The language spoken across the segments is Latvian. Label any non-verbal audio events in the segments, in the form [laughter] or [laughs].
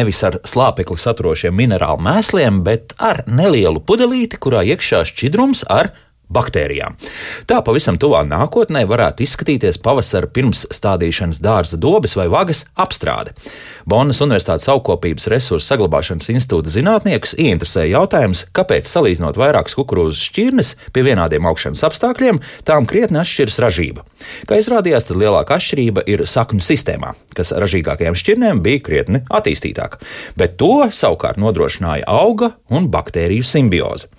Nevis ar slāpekli saturošiem minerālu mēsliem, bet ar nelielu pudelīti, kurā iekšā šķidrums ar baktērijām. Tā pavisam tuvā nākotnē varētu izskatīties pavasara pirms stādīšanas dārza dobes vai vagas apstrāde. Bonas Universitātes augkopības resursu saglabāšanas institūta zinātniekus ieinteresēja jautājums, kāpēc salīdzinot vairākas kukurūzas šķirnes pie vienādiem augšanas apstākļiem, tām krietni atšķiras ražība. Kā izrādījās, tad lielākā atšķirība ir sakņu sistēmā, kas ražīgākajām šķirnēm bija krietni attīstītāka, bet to savukārt nodrošināja auga un baktēriju simbioze.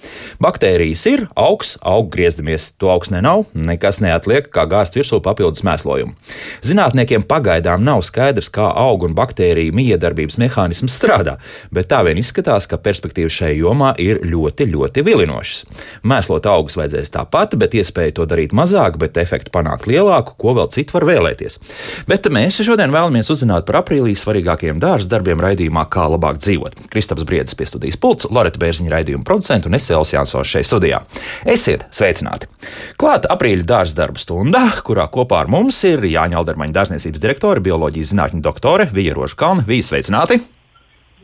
Baktērijas ir augs, aug griezdamies, to augsnē nav, nekas neatliek, kā gāzt virsū papildus mēslojumu. Zinātniekiem pagaidām nav skaidrs, kā auga un baktērija arī miedarbības mehānisms strādā, bet tā vien izskatās, ka perspektīvas šajā jomā ir ļoti, ļoti vilinošas. Mēslot augus vajadzēs tāpat, bet iespēja to darīt mazāk, bet efektu panākt lielāku, ko vēl citu var vēlēties. Bet mēs šodien vēlamies uzzināt par aprīlī svarīgākajiem dārza darbiem raidījumā, kā labāk dzīvot. Kristaps Briedis pie studijas pults, Loreta Bērziņa raidījuma producents un Esēls Jansons šeit studijā. Esiet sveicināti! Klāt aprīļa dārza darba stunda, kurā kopā ar mums ir Jāņa Aldermaņa dārzniecības direktore, bioloģijas zinātņu doktore Vieroša Kalna. Visi sveicināti!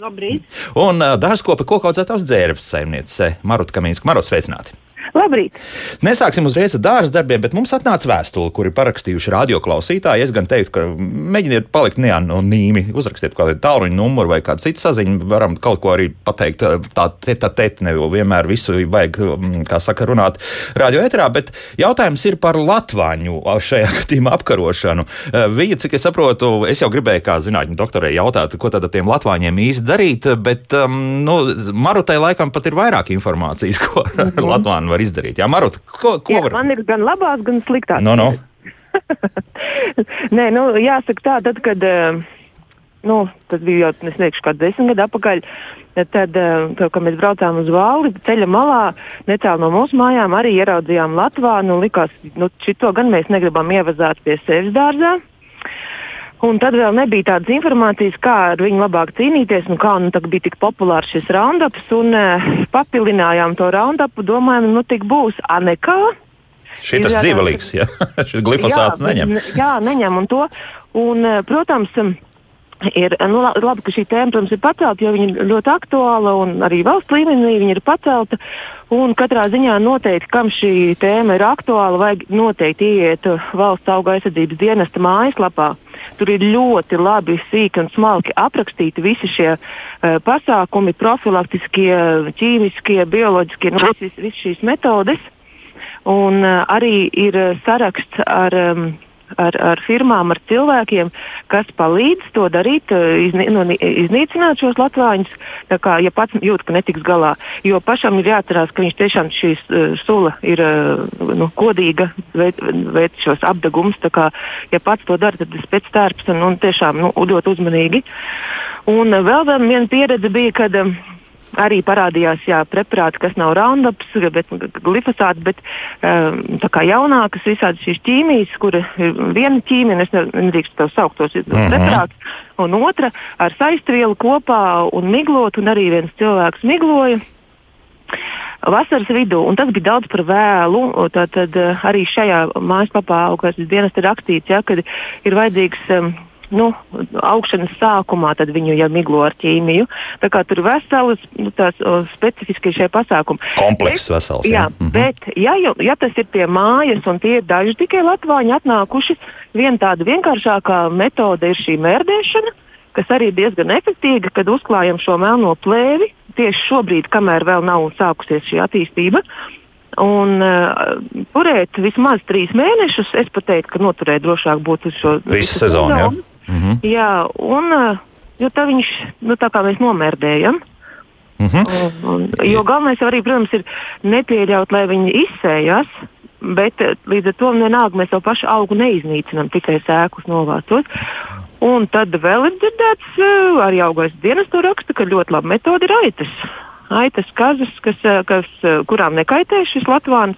Labrīt! Un dārzkopa koku audzētājs dzērves saimniece Maruta Kamīnska. Maruta, sveicināti! Labrīt! Nesāksim uzreiz ar dārza darbiem, bet mums atnāca vēstule, kuri parakstījuši radioklausītāji. Es gan teiktu, ka mēģiniet palikt neanonīmi, uzrakstiet kādu tālruņa numuru vai kādu citu saziņu. Varam kaut ko arī pateikt tā teta tete, nevis vienmēr visu vajag, mm, kā saka, runāt radio eterā, bet jautājums ir par latvāņu šajā [laughs] gadījumā apkarošanu. Viņa, cik es saprotu, es jau gribēju kā zinātņu doktorē jautāt, ko tad ar tiem latvāņiem īsti darīt, bet, um, nu, Marutai laikam pat ir vairāk informācijas, ko [laughs] mm -hmm. Latvāni var izdarīt. Jā, Marut, ko, ko Jā, var? Man ir gan labās, gan sliktās. No, no. [laughs] Nē, nu, jāsaka tā, tad, kad, eh, nu, tas bija jau, es teikšu, kāds desmit gadu atpakaļ, tad, tad, kad mēs braucām uz Vāli, ceļa malā, netālu no mūsu mājām, arī ieraudzījām Latviju. Nu, likās, nu, šito gan mēs negribam ievazāt pie sevis dārzā. Un tad vēl nebija tādas informācijas, kā ar viņu labāk cīnīties, un kā nu, bija tik populārs šis roundups. Un, uh, papilinājām to roundupu, domājam, nu tik būs anekā. Šis ir dzīvelīgs, ja [laughs] šis glifosāts jā, neņem. Jā, neņem un to. Un, protams, ir nu, labi, ka šī tēma, protams, ir pacelta, jo viņa ir ļoti aktuāla un arī valsts līmenī viņa ir pacelta. Un katrā ziņā noteikti, kam šī tēma ir aktuāla, vajag noteikti iet valsts auga aizsardzības dienesta mājaslapā. Tur ir ļoti labi, sīki un smalki aprakstīti visi šie uh, pasākumi, profilaktiskie, ķīmiskie, bioloģiskie, nu, visas, visas šīs metodes. Un uh, arī ir saraksts ar um, ar, ar firmām, ar cilvēkiem, kas palīdz to darīt, eh, izni, nu, iznīcināt šos latvāņus, kā, ja pats jūt, ka netiks galā. Jo pašam ir jāatcerās, ka viņš tiešām šīs uh, sula ir uh, nu, kodīga, veic, šos apdegumus. Kā, ja pats to dara, tad tas pēc tērps un, un tiešām nu, ļoti uzmanīgi. Un uh, vēl viena pieredze bija, kad uh, arī parādījās jā, preparāti, kas nav roundups, bet glifosāts, bet um, tā kā jaunākas visādas šīs ķīmijas, kur ir viena ķīmija, es nedrīkstu to saukt tos mm -hmm. preparātus, un otra ar saistvielu kopā un miglot, un arī viens cilvēks migloja vasaras vidū, un tas bija daudz par vēlu. Tad, tad arī šajā mājaslapā, kas dienas ir rakstīts, ja, ka ir vajadzīgs um, nu, augšanas sākumā, tad viņu jau miglo ar ķīmiju. Tā kā tur veselas, nu, tās specifiski šie pasākumi. Komplekss vesels. Jā, jā mhm. bet ja, ja tas ir pie mājas un tie ir daži tikai latvāņi atnākuši, viena tāda vienkāršākā metode ir šī mērdēšana, kas arī ir diezgan efektīva, kad uzklājam šo melno plēvi tieši šobrīd, kamēr vēl nav sākusies šī attīstība. Un uh, turēt vismaz trīs mēnešus, es pat teiktu, ka noturēt drošāk būtu šo visu sezonu. sezonu. Mm -hmm. Jā, un jo tā viņš, nu, tā kā mēs nomērdējam. Mm -hmm. un, un, jo galvenais arī, protams, ir nepieļaut, lai viņi izsējas, bet līdz ar to vienalga mēs to pašu augu neiznīcinām, tikai sēklus novācot. Un tad vēl ir dzirdēts, arī augais dienas to raksta, ka ļoti laba metode ir aitas aitas kazas, kas, eh, kas, eh, kurām nekaitē šis latvāns,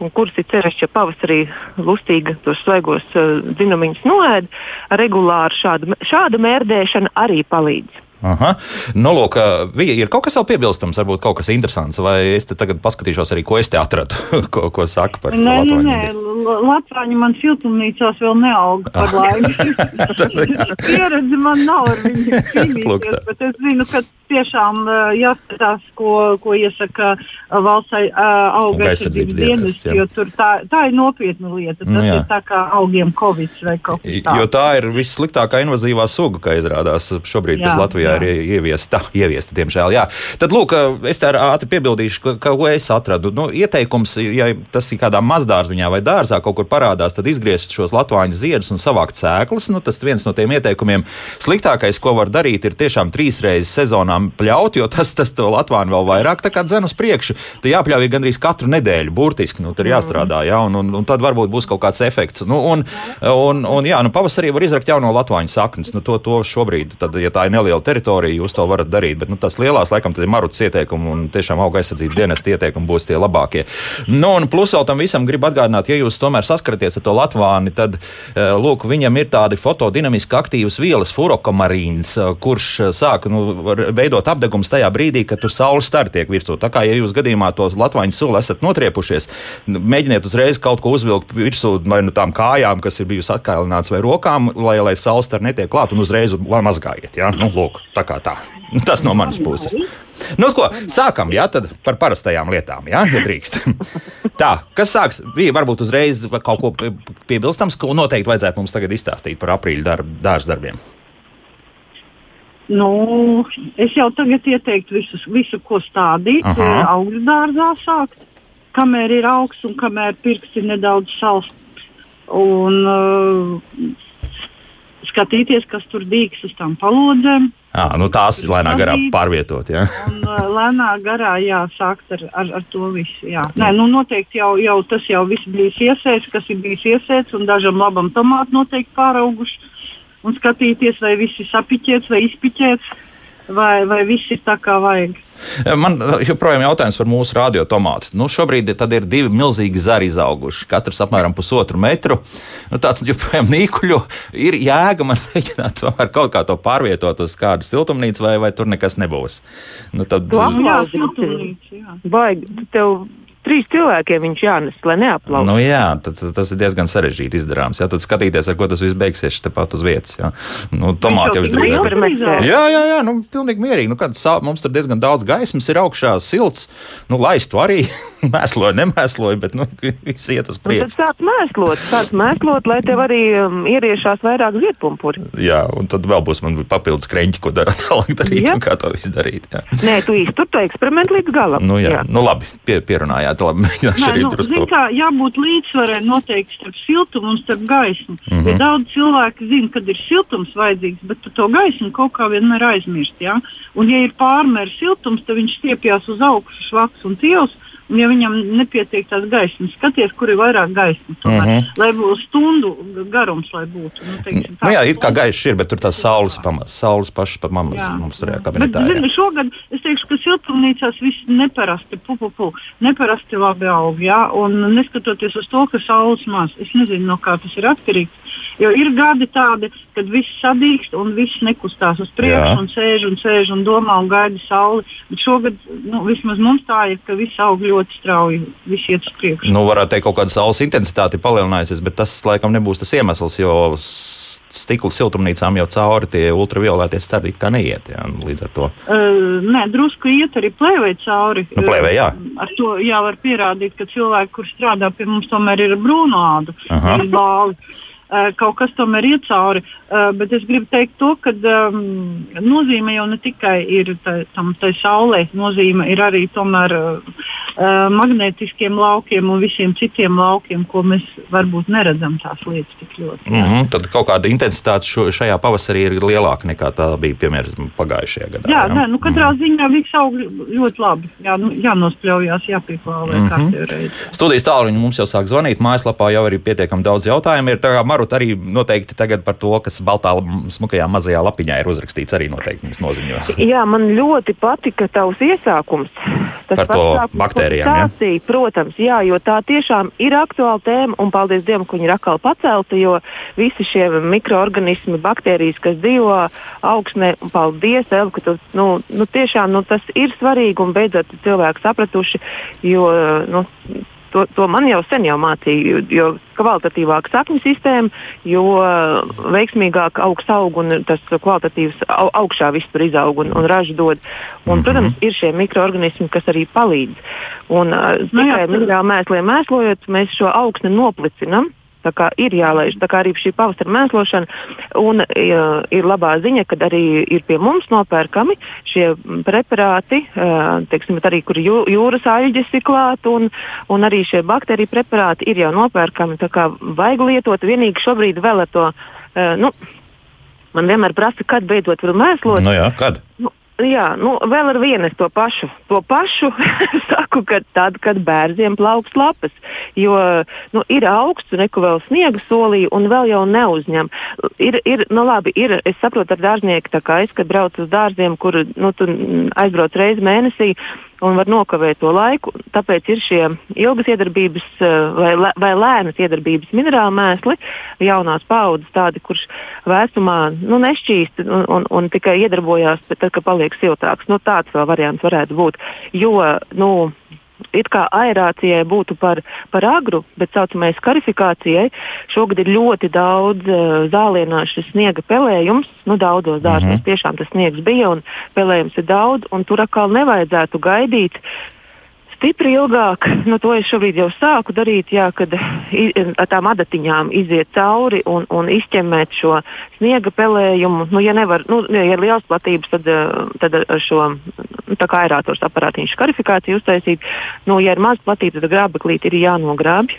un kuras ir cereši, ja pavasarī lustīgi tos svaigos uh, dzinumiņus noēd, regulāri šāda, šāda mērdēšana arī palīdz. Aha. Nu, lūk, Vija, ir kaut kas vēl piebilstams, varbūt kaut kas interesants, vai es te tagad paskatīšos arī, ko es te atradu, [laughs] ko, ko saka par nē, nē, nē, Latvāņi man siltumnīcās vēl neaug par laimi. [laughs] [laughs] Pieredzi man nav ar viņu cīnīties, bet es zinu, ka tiešām jāskatās, ko, ko iesaka valsts auga aizsardzības dienas, jo tur tā, tā ir nopietna lieta. Tas nu, jā. ir tā kā augiem Covid vai kaut kas tāds. Jo tā ir vissliktākā invazīvā suga, kā izrādās šobrīd, jā, kas Latvijā jā. ir ieviesta, ieviesta, diemžēl. Jā. Tad, lūk, es tā ātri piebildīšu, ka, ko es atradu. Nu, ieteikums, ja tas ir kādā mazdārziņā vai dārzā kaut kur parādās, tad izgriezt šos latvāņu ziedus un savākt sēklas. Nu, tas viens no tiem ieteikumiem. Sliktākais, ko var darīt, ir tiešām trīs reizes sezonā pļaut, jo tas, tas to Latviju vēl vairāk dzen uz priekšu. Tad jāpļauj gandrīz katru nedēļu, burtiski, nu, tur jāstrādā, jā, un, un, un tad varbūt būs kaut kāds efekts. Nu, un, un, un, jā, nu, pavasarī var izrakt jauno latvāņu saknes. Nu, to, to šobrīd, tad, ja tā ir neliela teritorija, jūs to varat darīt. Bet nu, tas lielās, laikam, ir maruts ieteikumi un tiešām auga aizsardzības dienas ieteikumi būs tie labākie. Nu, un plus vēl tam visam gribu atgādināt, ja jūs tomēr saskaraties ar to latvāni, tad, eh, lūk, viņam ir tādi fotodinamiski aktīvas vielas, furokamarīns, eh, kurš eh, sāk nu, veidot apgabals tajā brīdī, kad tur saules stari tiek virsū. Tā kā ja jūs gadījumā to latvāņu sulu esat notriepušies, mēģiniet uzreiz kaut ko uzvilkt virsū vai nu tām kājām, kas ir bijusi atkailināts, vai rokām, lai, lai saules stari netiek klāt un uzreiz mazgājiet. Ja? Nu, lūk, tā kā tā. Tas no manas puses. Nu, ko, sākam, jā, tad par parastajām lietām, jā, ja drīkst. [laughs] Tā, kas sāks? Bija varbūt uzreiz kaut ko piebilstams, ko noteikti vajadzētu mums tagad izstāstīt par aprīļa darb, dārza darbiem. Nu, es jau tagad ieteiktu visus, visu, ko stādīt. Eh, augļu dārzā sākt, kamēr ir augsts un kamēr pirksti nedaudz salst. Un uh, skatīties, kas tur dīks uz tām palodzēm. À, nu tās lēnā garā pārvietot. Ja? un, [laughs] lēnā garā jāsākt ar, ar, ar to visu. Jā. Nē, nu, noteikti jau, jau tas jau viss bijis iesēts, kas ir bijis iesēts, un dažam labam tomātam noteikti pārauguši un skatīties, vai viss ir sapiķēts vai izpiķēts, vai, vai viss ir tā kā vajag. Man joprojām jautājums par mūsu radiotomātu. Nu, šobrīd ir divi milzīgi zari izauguši, katrs apmēram pusotru metru. Nu, tāds joprojām nīkuļo. Ir jēga man [laughs] mēģināt kaut kā to pārvietot uz kādu siltumnīcu, vai, vai tur nekas nebūs. Nu, tad... Jā, siltumnīca. Baigi, tev trīs cilvēkiem viņš jānes, lai neaplaudētu. Nu, jā, tad, tad tas ir diezgan sarežģīti izdarāms. Jā, tad skatīties, ar ko tas viss beigsies tepat uz vietas. Jā. Nu, tomāti jau visdrīzāk. Jā, jā, jā, nu, pilnīgi mierīgi. Nu, kad, mums tur diezgan daudz gaismas ir augšā, silts. Nu, laistu arī [laughs] mēsloju, nemēsloju, bet nu, [laughs] viss iet uz priekšu. Tad sāc mēslot, sāc mēslot, lai tev arī um, ieriešās vairāk ziedpumpuri. Jā, un tad vēl būs man papildus kreņķi, ko darīt [laughs] tālāk darīt jā. un kā to visu darīt. Jā. Nē, tu īsti tur to eksperimentu līdz galam. Nu, jā, jā. Nu, labi, pie, pierunājāt varētu labi mēģināt arī nu, drusku. Kā, jābūt līdzsvarai noteikti starp siltumu un starp gaismu. Mm -hmm. ja daudz cilvēku zina, kad ir siltums vajadzīgs, bet to gaismu kaut kā vienmēr aizmirst. Ja? Un ja ir pārmērs siltums, tad viņš stiepjas uz augšu, švaks un tievs. Ja viņam nepietiek tās gaismas, skaties, kur ir vairāk gaismas. Mm -hmm. Lai būtu stundu garums, lai būtu. Nu, teiksim, tā, nu, jā, it kā gaišs ir, bet tur tās saules pamazs, saules pašas pa mammas mums tur kabinetā. Bet, zini, šogad es teikšu, ka siltumnīcās viss neparasti, pu, pu, pu, neparasti labi aug, jā, un neskatoties uz to, ka saules maz, es nezinu, no kā tas ir atkarīgs. Jo ir gadi tādi, kad viss sadīkst un viss nekustās uz priekšu un sēž un sēž un domā un gaida sauli. Bet šogad nu, vismaz mums tā ir, ka viss aug ļoti strauji viss iet uz priekšu. Nu, varētu teikt, ka kaut kāda saules intensitāte ir palielinājusies, bet tas laikam nebūs tas iemesls, jo stikla siltumnīcām jau cauri tie ultravioletie stari kā neiet. Jā, līdz ar to. Uh, nē, drusku iet arī plēvē cauri. Nu, plēvē, jā. Ar to jā, var pierādīt, ka cilvēki, kur strādā pie mums, tomēr ir brūnādu. Eh, kaut kas tomēr iet cauri. Eh, bet es gribu teikt to, ka um, nozīme jau ne tikai ir tā, tam tai saulē, nozīme ir arī tomēr uh, magnētiskiem laukiem un visiem citiem laukiem, ko mēs varbūt neredzam tās lietas tik ļoti. Mm -hmm, tad kaut kāda intensitāte šo, šajā pavasarī ir lielāka nekā tā bija, piemēram, pagājušajā gadā. Jā, jā? Nē, nu, katrā mm -hmm. ziņā viss aug ļoti labi. Jā, nu, jānospļaujās, jāpieklāvē mm -hmm. reizi. Studijas tālruņi mums jau sāk zvanīt, mājaslapā jau arī pietiekami daudz jautājumu ir. Marut arī noteikti tagad par to, kas baltā smukajā mazajā lapiņā ir uzrakstīts, arī noteikti mums noziņo. Jā, man ļoti patika tavs iesākums. Tas par to baktērijām. Stāstīja, ja? Protams, jā, jo tā tiešām ir aktuāla tēma, un paldies Dievam, ka viņi ir atkal pacelta, jo visi šie mikroorganismi, baktērijas, kas dzīvo augsnē, un paldies, Elva, ka tu, nu, nu, tiešām nu, tas ir svarīgi un beidzot cilvēki sapratuši, jo nu, to, to man jau sen jau mācīja, jo kvalitatīvāka sakņu sistēma, jo veiksmīgāk augs aug un tas kvalitatīvs au, augšā viss tur izaug un, un ražu dod. Un, mm -hmm. Protams, ir šie mikroorganismi, kas arī palīdz. Un uh, tikai minerālu mēsliem mēslojot, mēs šo augsni noplicinam. Tā kā ir jālaiž, tā kā arī šī pavasara mēslošana. Un ja, ir labā ziņa, ka arī ir pie mums nopērkami šie preparāti, teiksim, arī kur jū, jūras aļģes ir klāt, un, un arī šie baktēriju preparāti ir jau nopērkami. Tā kā vajag lietot vienīgi šobrīd vēl ar to. Nu, man vienmēr prasa, kad beidzot var mēslot. Nu jā, kad? Nu, Jā, nu, vēl ar vienu es to pašu. To pašu [laughs] saku, ka tad, kad bērniem plauks lapas, jo nu, ir augsts, neko vēl sniega solī un vēl jau neuzņem. Ir, ir, nu, labi, ir, es saprotu ar dārznieku, kā es, kad braucu uz dārziem, kur nu, aizbrauc reizi mēnesī, un var nokavēt to laiku. Tāpēc ir šie ilgas iedarbības eh, vai, vai lēnas iedarbības minerāli mēsli, jaunās paudzes, tādi, kurš vēstumā nu, nešķīst un, un, un tikai iedarbojās, bet tad, kad paliek siltāks. Nu, tāds vēl variants varētu būt. Jo, nu, it kā aerācijai būtu par, par agru, bet saucamai skarifikācijai šogad ir ļoti daudz uh, zālienāšu sniega pelējums. Nu, daudzos dārzos mm -hmm. tiešām tas sniegs bija un pelējums ir daudz, un tur atkal nevajadzētu gaidīt stipri ilgāk. Nu, to es šobrīd jau sāku darīt, jā, kad ar tām adatiņām iziet cauri un, un izķemmēt šo sniega pelējumu. Nu, ja, nevar, nu, ja ir liels platības, tad, tad ar šo nu, aerātors aparātiņu skarifikāciju uztaisīt. Nu, ja ir maz platības, tad grābeklīt ir jānogrābj.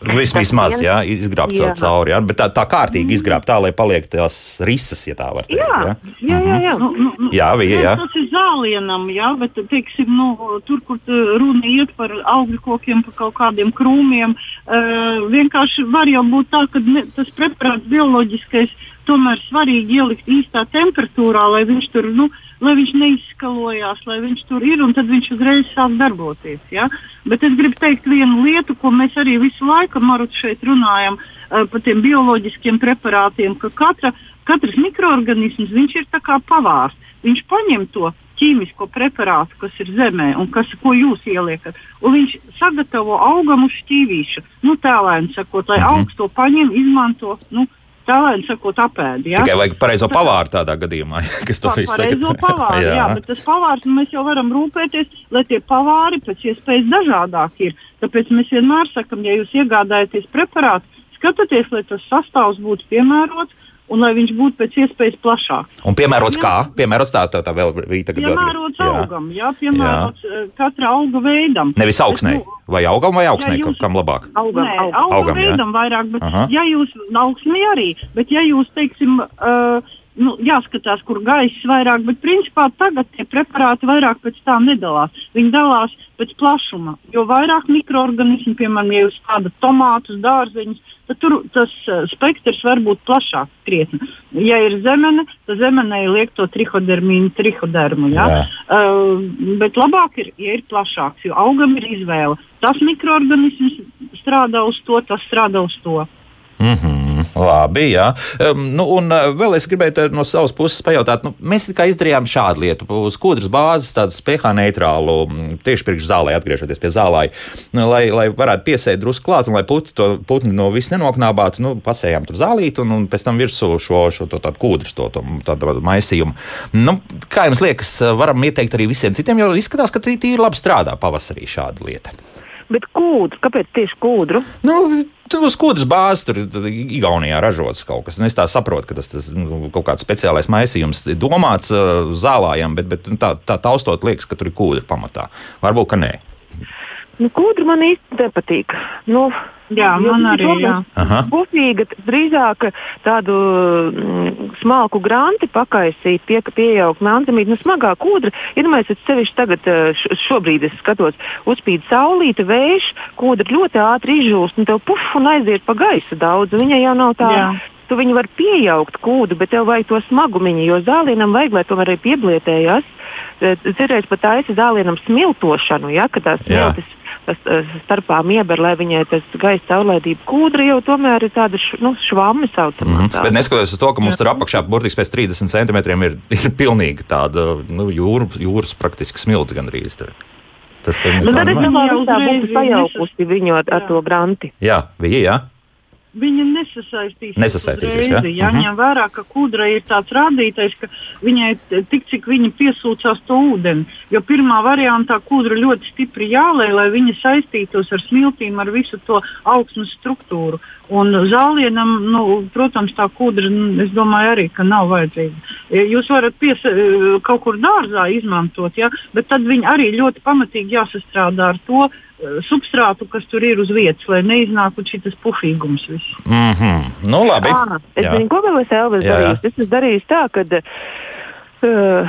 Vis, vismaz, jā, izgrābt jā. cauri, jā, bet tā, tā kārtīgi izgrābt tā, lai paliek tās risas, ja tā var teikt. Jā, jā, jā. jā. Mhm. Nu, nu, jā, bija, jā. Tas ir zālienam, jā, bet, teiksim, nu, tur, kur runa iet par augļu kokiem, par kaut kādiem krūmiem, uh, vienkārši var jau būt tā, ka ne, tas preparāts bioloģiskais tomēr svarīgi ielikt īstā temperatūrā, lai viņš tur, nu, uh, lai viņš neizskalojās, lai viņš tur ir un tad viņš uzreiz sāk darboties. Ja? Bet es gribu teikt vienu lietu, ko mēs arī visu laiku Marutu šeit runājam uh, par tiem bioloģiskiem preparātiem, ka katra, katrs mikroorganisms ir kā pavārs. Viņš paņem to ķīmisko preparātu, kas ir zemē un kas, ko jūs ieliekat, un viņš sagatavo augam uz šķīvīšu. Nu, tēlēni sakot, lai -hmm. augstu to paņem, izmanto. Nu, Tālēļ sakot, apēdi. Ja? Tikai vajag pareizo pavāru tādā gadījumā, kas to visu saka. Pareizo [laughs] pavāru, jā. jā, bet tas pavārs mēs jau varam rūpēties, lai tie pavāri pēc iespējas dažādāk ir. Tāpēc mēs vienmēr sakam, ja jūs iegādājaties preparātu, skatieties, lai tas sastāvs būtu piemērots un lai viņš būtu pēc iespējas plašāks. Un piemērots jā. kā? Piemērots tā, tā, tā vēl bija tagad. Piemērots jā. augam, jā, piemērots jā. Eh, katra auga veidam. Nevis augsnē, nu, vai augam vai augsnē, jūs, kam labāk? Augam, Nē, augam, augam veidam jā. vairāk, bet Aha. ja jūs augsnē arī, bet ja jūs, teiksim, uh, nu, jāskatās, kur gaiss vairāk, bet principā tagad tie preparāti vairāk pēc tā nedalās. Viņi dalās pēc plašuma. Jo vairāk mikroorganismu, piemēram, ja jūs tādu tomātus, dārzeņus, tad tur tas uh, spektrs var būt plašāks krietni. Ja ir zemene, tad zemenē liek to trihodermīnu, trihodermu. Ja? Jā. Uh, bet labāk ir, ja ir plašāks, jo augam ir izvēle. Tas mikroorganisms strādā uz to, tas strādā uz to. Mm -hmm, labi, jā. Um, nu, un uh, vēl es gribēju no savas puses pajautāt, nu, mēs tikai izdarījām šādu lietu uz kūdras bāzes, tādu pH neitrālu, tieši priekš zālē, atgriežoties pie zālē, lai, lai varētu piesēt drusku klāt un lai putni, to, putni no viss nenoknābātu. Nu, pasējām tur zālīti un, un pēc tam virsū šo, šo to, tādu kūdras, to, to tādu maisījumu. Nu, kā jums liekas, varam ieteikt arī visiem citiem, jo izskatās, ka tīri labi strādā pavasarī šāda lieta. Bet kūdru, kāpēc tieši kūdru? Nu, Tur uz kūdas bāzes tur Igaunijā ražots kaut kas. Nu, es tā saprotu, ka tas, tas nu, kaut kāds speciālais maisījums ir domāts uh, zālājam, bet, bet nu, tā, tā taustot liekas, ka tur ir kūda pamatā. Varbūt, ka nē. Nu, kūdra man īsti nepatīk. Nu, Jā, man arī ir. Pufīga, drīzāk tādu mm, smalku granti pakaisīt, ka pieaug melnzemīti, nu smagā kūdra. Iedomājieties, ja sevišķi tagad, šobrīd es skatos, uzspīd saulīte, vējš, kūdra ļoti ātri izžūst, un tev puf un aiziet pa gaisu daudz. Viņa jau nav tā. Jā. Tu viņu var piejaukt kūdu, bet tev vajag to smagumiņu, jo zālienam vajag, lai tomēr arī pieblietējas. Cerēs pat taisa zālienam smiltošanu, ja, ka tās smiltis starpā mieber, lai viņai tas gaisa caurlaidība kūdra jau tomēr ir tāda š, nu, švami saucamā. Mm -hmm. Bet neskatoties uz to, ka mums tur apakšā burtiski pēc 30 centimetriem ir, ir pilnīgi tāda nu, jūra, jūras praktiski smilts gandrīz. Tur. Tas te Nu, tad es domāju, ka tā būtu sajaukusi viņu ar, ar to granti. Jā, bija, jā. Viņa nesasaistīsies. Nesasaistīsies, uzreiz. jā? Mhm. Jāņem vērā, ka kūdra ir tāds rādītājs, ka viņai tik cik viņa piesūcās to ūdeni. Jo pirmā variantā kūdra ļoti stipri jālai, lai viņa saistītos ar smiltīm, ar visu to augsnes struktūru. Un zālienam, nu, protams, tā kūdra, nu, es domāju, arī, nav vajadzīga. Jūs varat pies, e, kaut kur dārzā izmantot, ja? bet tad viņi arī ļoti pamatīgi jāsastrādā ar to substrātu, kas tur ir uz vietas, lai neiznāktu šis pufīgums. Viss. Mm -hmm. Nu, labi. À, es Jā. zinu, ko vēl es Elvis darīju. Es esmu darījis tā, ka. Uh,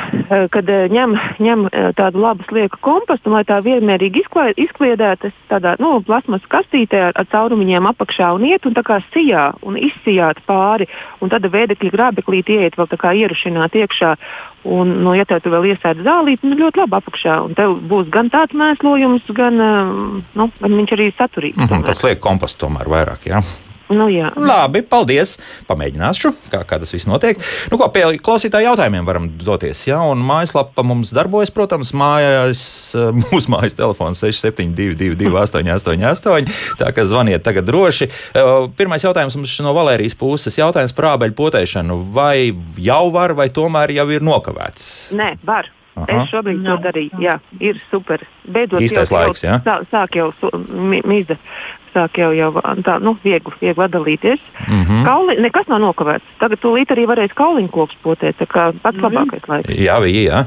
kad uh, ņem, ņem tādu labu slieku kompostu, un lai tā vienmērīgi izklie- izkliedētu, es tādā nu, plasmas kastītē ar, ar caurumiņiem apakšā un iet un tā kā sijā un izsijāt pāri, un tad vēdekļa grābeklīt ieiet vēl tā kā ierušināt iekšā. Un, nu, ja tev vēl iesēdz zālīt, nu ļoti labi apakšā, tev būs gan tāds mēslojums, gan, nu, gan viņš arī saturīgs. Mm -hmm. Tas liek kompostu tomēr vairāk, jā. Nu, jā. Labi, paldies. Pamēģināšu, kā, kā tas viss notiek. Nu, ko pie klausītāju jautājumiem varam doties. Jā, un mājaslapa mums darbojas, protams, mājās, eh, mūsu mājas telefons 6722, 888. Tā kā zvaniet tagad droši. Eh, Pirmais jautājums mums no Valērijas puses. Jautājums par ābeļu potēšanu. Vai jau var, vai tomēr jau ir nokavēts? Nē, var. Aha. Es šobrīd to Jā. darīju. Jā, ir super. Beidzot, Īstais jau, laiks, jā? jau, sā- sāk jau mīza. Sāk jau, jau tā, nu, viegli, viegli atdalīties. Mm Mm. -hmm. Kauli, nekas nav nokavēts. Tagad tūlīt arī varēs kauliņu koks potēt. Tā kā pats Mhm. labākais laiks. Jā, bija. Jā.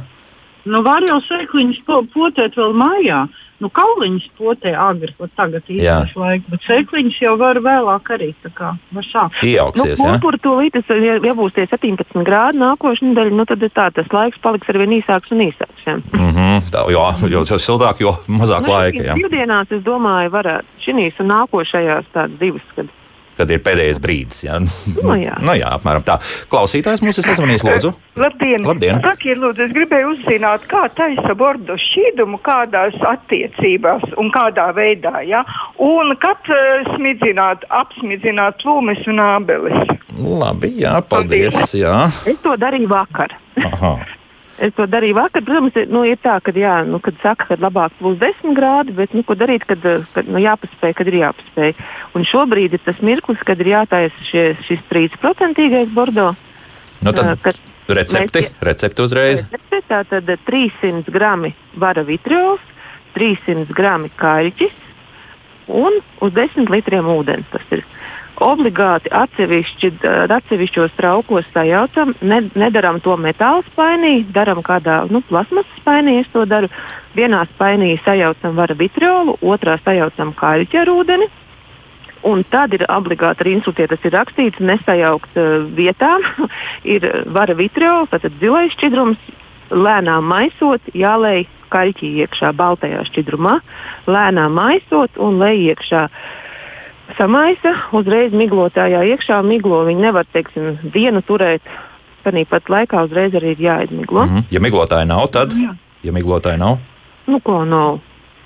Nu, var jau sēkliņus po, potēt vēl mājā. Nu, kauliņus potē agri, pat tagad īstais laiks, bet sēkliņus jau var vēlāk arī. Tā kā var sākt. Nu, Iejauksies. jā? Pupuru tūlīt, tas, ja, ja būs tie 17 grādi nākošais nedēļa, nu, tad ir tā, tas laiks paliks arvien īsāks un īsāks. Jā. Mm -hmm. Tā, jo, jo, jo siltāk, jo mazāk Nu, laika. Jā. Divdienās, es domāju, varētu šīs un nākošajās tādas divas. Kad... Kad ir pēdējais brīdis. Jā, Nu, jā. nu, jā apmēram tā. Klausītājs mums ir sazvanījis, lūdzu. Labdien! Labdien. Sakiet, lūdzu, es gribēju uzzināt, kā taisa bordo šķīdumu, kādās attiecībās un kādā veidā, ja? Un kad uh, smidzināt, apsmidzināt plūmes un ābeles. Labi, jā, paldies. Jā. Es to darīju vakar. Aha. Es to darīju vakar. Protams, nu, ir tā, ka, jā, nu, kad saka, ka labāk būs 10 grādi, bet nu, ko darīt, kad, eh, kad nu, jāpaspēj, kad ir jāpaspēj. Un šobrīd ir tas mirklis, kad ir jātaisa šie, šis 3% bordo. Nu, tad eh, kad recepti, mēs- recepti uzreiz. Tā tad 300 grami vara vitriols, 300 grami kaļķis un uz 10 litriem ūdens. Tas ir obligāti atsevišķi, ar atsevišķos traukos sajaucam, ne, nedaram to metāla spainī, daram kādā nu, plasmas spainī. Es to daru. Vienā spainī sajaucam vara vitriolu, otrā sajaucam kaļķi ar ūdeni. Un tad ir obligāti instruktē, tas ir rakstīts, nesajaukt uh, vietām. [laughs] ir vara vitriols, tātad zilais šķidrums, lēnām maisot, jālej kaļķī iekšā baltajā šķidrumā, lēnām maisot un lej iekšā. Samaisa uzreiz miglotājā iekšā, miglo viņi nevar, teiksim, dienu turēt. Tāpat laikā uzreiz arī ir jāizmiglo. Mm Mhm. Ja miglotāji nav, tad, Jā. ja miglotāji nav, -hmm. Nu, ko nav?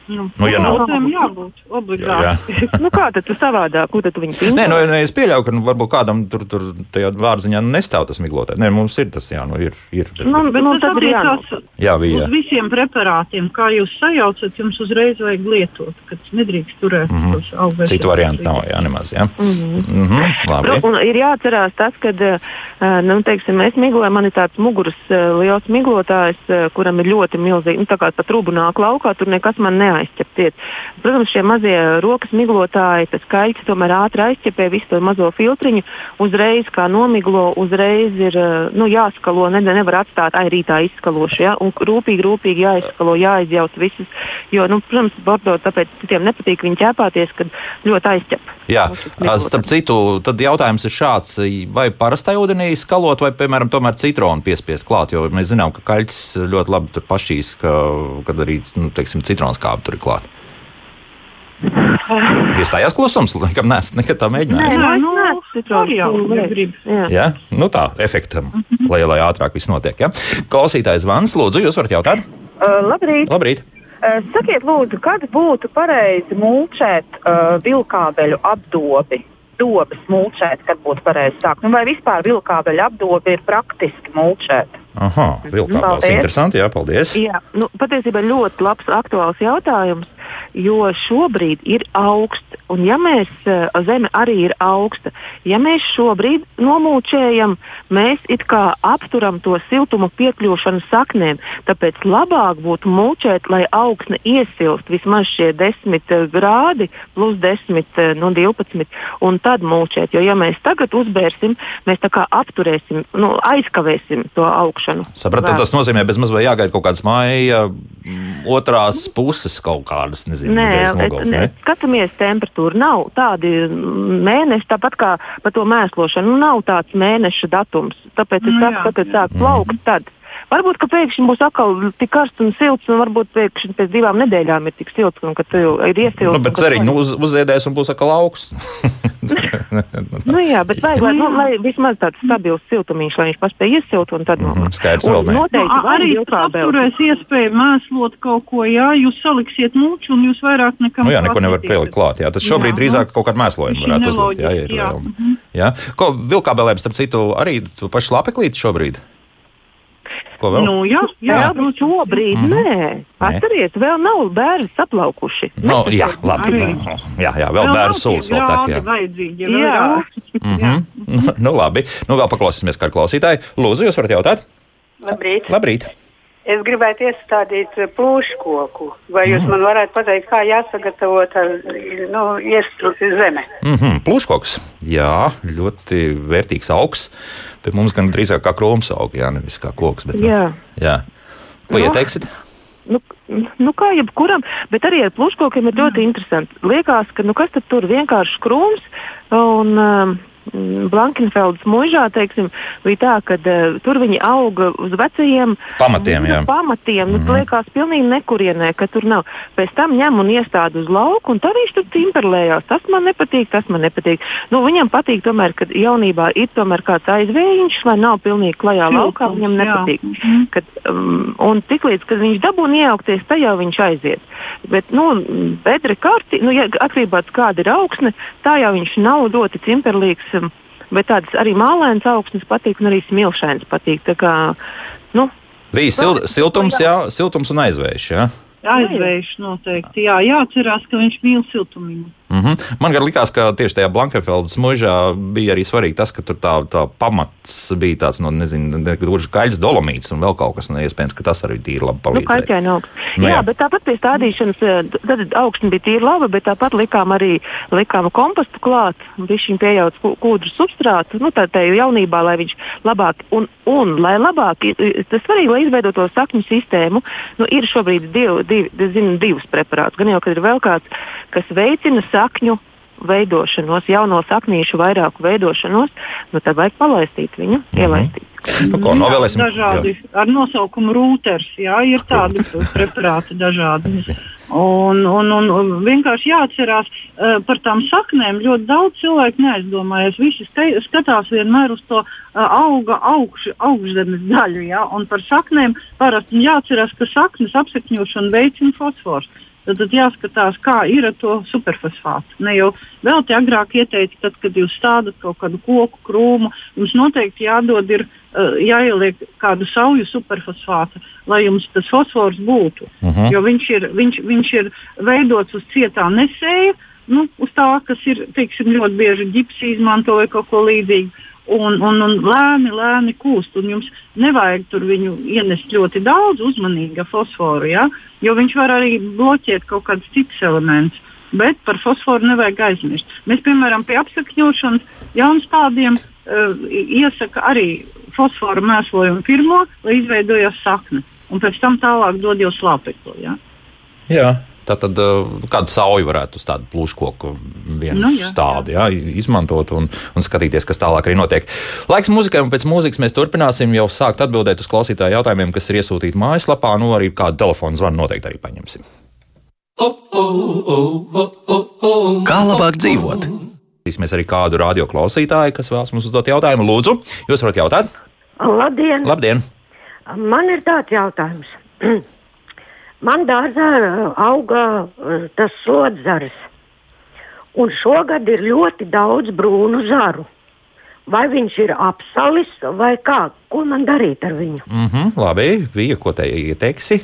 Nu, Nu, ja nav- Tiem jābūt obligāti. [laughs] nu, kā tad tu savādāk? Ko tad tu viņu Nē, nu, nē, es pieļauju, ka nu, varbūt kādam tur, tur tajā vārziņā nestāv tas miglotājs. Nē, mums ir tas, jā, nu ir. ir bet, Nu, Bet nu, tas attiecās jā, bija. uz visiem preparātiem. Kā jūs sajaucat, jums uzreiz vajag lietot, kad nedrīkst turēt Mhm. tos augus. Citu variantu nav, jā, nemaz. Jā. Mm -hmm. Mhm, labi. Un ir jāatcerās tas, ka, nu, teiksim, mēs miglojam, man ir tāds muguras eh, liels miglotājs, eh, kuram ir ļoti milzīgi, nu, tā kā pa trubu nāk laukā, tur nekas man neaizķeptiet. Protams, šie mazie rokas miglotāji, tas kaļķis tomēr ātri aizķepē visu to mazo filtriņu, uzreiz kā nomiglo, uzreiz ir eh, nu, jāskalo, ne, nevar atstāt ai rītā izskalošu, ja? un rūpīgi, rūpīgi jāizskalo, jāizjauc visas, jo, nu, protams, bordo, tāpēc citiem nepatīk viņi ķēpāties, kad ļoti aizķep. Jā, starp citu, tad jautājums ir šāds, vai parastai ūdenī skalot, vai, piemēram, tomēr citronu piespiest klāt, jo mēs zinām, ka kaļķis ļoti labi tur pašīs, ka, kad arī, nu, teiksim, citronu skābi tur ir klāt. Iestājās klusums, laikam, nes, nekad tā Nē, mēģināju. Jā, nu, nu, citronu grib. Jā. Ja? Nu tā, efektam, lai, lai ātrāk viss notiek. Ja? Klausītājs Vans, lūdzu, jūs varat jautāt? Uh, labrīt! Labrīt! Uh, sakiet, lūdzu, kad būtu pareizi mulčēt uh, vilkābeļu apdobi? Dobas mulčēt, kad būtu pareizi sākt. Nu, vai vispār vilkābeļu apdobi ir praktiski mulčēt? Aha. Paldies. Interesanti, jā, paldies. Jā, nu, patiesībā ļoti labs, aktuāls jautājums, jo šobrīd ir augsts, un ja mēs, eh, zeme arī ir augsta, ja mēs šobrīd nomūčējam, mēs it kā apturam to siltumu piekļūšanu saknēm, tāpēc labāk būtu mūčēt, lai augsne iesilst vismaz šie 10 eh, grādi, plus 10, eh, no 12, un tad mūčēt, jo ja mēs tagad uzbērsim, mēs tā kā apturēsim, nu, aizkavēsim to augšanu. Sapratu, tas nozīmē, bez maz vai jāgaida kaut kādas māja mm, otrās puses kaut kādas, nezinu, Nē, ne, ne? skatāmies temperatūru. Nav tādi mm, mēneši, tāpat kā par to mēslošanu. Nu, nav tāds mēneša datums. Tāpēc es Nu, saku, ka, kad sāk plaukt, tad. Varbūt, ka pēkšņi būs atkal tik karsts un silts, un varbūt pēkšņi pēc divām nedēļām ir tik silts, un ka tu jau ir iesilts. Nu, bet ceriņi nu, uz, uzēdēs un būs atkal augsts. [laughs] Nu, jā, bet vajag, lai, nu, lai vismaz tāds stabils siltumiņš, lai viņš paspēj iesilt, un tad Mhm, nu, skaidrs, un vēl ne. Noteikti Nu, arī apturēs iespēju mēslot kaut ko, jā, jūs saliksiet mūču un jūs vairāk nekam Nu, jā, neko nevar pielikt klāt. Jā. Tas šobrīd Jā, drīzāk kaut kādu mēslojumu varētu uzlikt. Jā, ja ir jā. vēl. Jā. Ko vilkābelēm, starp citu, arī tu paši lapeklīt šobrīd? Ko vēl? Nu, jā, jā, Jā, protams. šobrīd mm -hmm. nē. Atcerieties, vēl nav bērni saplaukuši. Nu, jā, labi. Arī. Jā, jā, vēl bērnu sulas vēl tā. Jā. vajadzīgi, ja Jā. vēl ir augsts. Jā. nu, labi. Nu, vēl paklausīsimies, kā klausītāji. Lūdzu, jūs varat jautāt? Labrīt. Labrīt. Es gribētu iestādīt eh, plūškoku. Vai jūs Mhm. man varētu pateikt, kā jāsagatavo tā, nu, zeme? Mm -hmm, Plūškoks. Jā, ļoti vērtīgs augs. Bet mums gan drīzāk kā krūms aug, jā, nevis kā koks. Bet, nu, Jā. jā. Ko Nu, ieteiksit? Nu, nu, kā jebkuram, bet arī ar plūškokiem ir ļoti interesanti. Liekas, ka nu, kas tad tur vienkārši krūms un um, Blankenfeldas mūžā, teiksim, bija tā, ka uh, tur viņi auga uz vecajiem Pamatiem, nu, pamatiem. Mm. Liekas, pilnīgi nekurienē, ka tur nav. Pēc tam ņem un iestāda uz lauku, un tad viņš tur cimperlējās. Tas man nepatīk, tas man nepatīk. Nu, viņam patīk tomēr, ka jaunībā ir tomēr kāds aizvējiņš, lai nav pilnīgi klajā laukā. Siltums, Viņam nepatīk. Mhm. Kad, um, un tiklīdz, kad viņš dabūna iejaukties, tad jau viņš aiziet. Bet, nu, bedre kārti, nu, ja atkarībā no kāda ir augsne, tā jau viņš nav ļoti cimperlīgs. Bet tādas arī mālēnas augsnes patīk, un arī smilšainas patīk. Tā kā, nu, Bija sil siltums, jā, siltums un aizvējš. Jā. Aizvējš noteikti. Jā, jāatcerās, ka viņš mīl siltumiņu. Mm -hmm. Man likās, ka tieši tajā Blankenfeldas mūžā bija arī svarīgi tas, ka tur tā, tā pamats bija tāds, nu, nezinu, ne gluži kaļķis, dolomīts un vēl kaut kas neiespējams, ka tas arī tīri labi Nu, palīdzēja. kaļķaini augsts. Nu, jā, jā. bet tāpat pie stādīšanas, eh, tad augsne bija tīri laba, bet tāpat likām arī likām kompostu klāt, viņš viņu pieejauc kūdru substrātu, nu, tā tā jaunībā, lai viņš labāk, un, un lai labāk, tas svarīgi, lai izveidotu to sakņu sistēmu, nu, ir šobrīd divi, divi, es zinu, divas preparātus, gan jau, kad ir vēl kāds, kas veicina sakņu veidošanos, jauno saknīšu vairāku veidošanos, nu, tad vajag palaistīt viņu, Mhm. ielaistīt. Nu, ko, novēlēsim? Dažādi Jā. ar nosaukumu rūters, jā, ir tādi [laughs] preparāti dažādi. Un, un, un, un vienkārši jāatcerās uh, par tām saknēm. Ļoti daudz cilvēku neaizdomājas. Visi skai- skatās vienmēr uz to uh, auga augš, augšzemes daļu. Jā, un par saknēm parasti jāatcerās, ka saknes apsakņošanu veicina fosfors. Tad, tad jāskatās, kā ir ar to superfosfātu. Ne jau vēl te agrāk ieteica, tad, kad jūs stādat kaut kādu koku krūmu, jums noteikti jādod ir uh, jāieliek kādu sauju superfosfātu, lai jums tas fosfors būtu. Uh Mhm. -huh. Jo viņš ir, viņš, viņš ir veidots uz cietā nesēja, nu, uz tā, kas ir teiksim, ļoti bieži ģipsi izmanto vai kaut ko līdzīgu. Un, un, un lēni, lēni kūst. Un jums nevajag tur viņu ienest ļoti daudz uzmanīga fosforu, ja? jo viņš var arī bloķēt kaut kādus citus elementus. Bet par fosforu nevajag aizmirst. Mēs, piemēram, pie apsakņošanas jaunu stādiem uh, iesaka arī fosforu mēslojumu pirmo, lai izveidojas sakne. Un pēc tam tālāk dod jau slāpekli. Ja? Jā. Tā tad uh, kādu sauju varētu uz tādu plūškoku vienu Nu, jā, stādu jā. Jā, izmantot un, un skatīties, kas tālāk arī notiek. Laiks mūzikai, un pēc mūzikas mēs turpināsim jau sākt atbildēt uz klausītāju jautājumiem, kas ir iesūtīti mājaslapā. Nu, arī kādu telefonu zvanu noteikti arī paņemsim. Kā labāk dzīvot? Mēs arī kādu radio klausītāju, kas vēlas mums uzdot jautājumu. Lūdzu, jūs varat jautāt? Labdien! Labdien! Man ir tāds jautājums. [clears throat] Man dārzā auga tas slodzars, un šogad ir ļoti daudz brūnu zaru. vai viņš ir apsalis vai kā? Ko man darīt ar viņu? Mm -hmm, labi, bija ko te ieteiksi?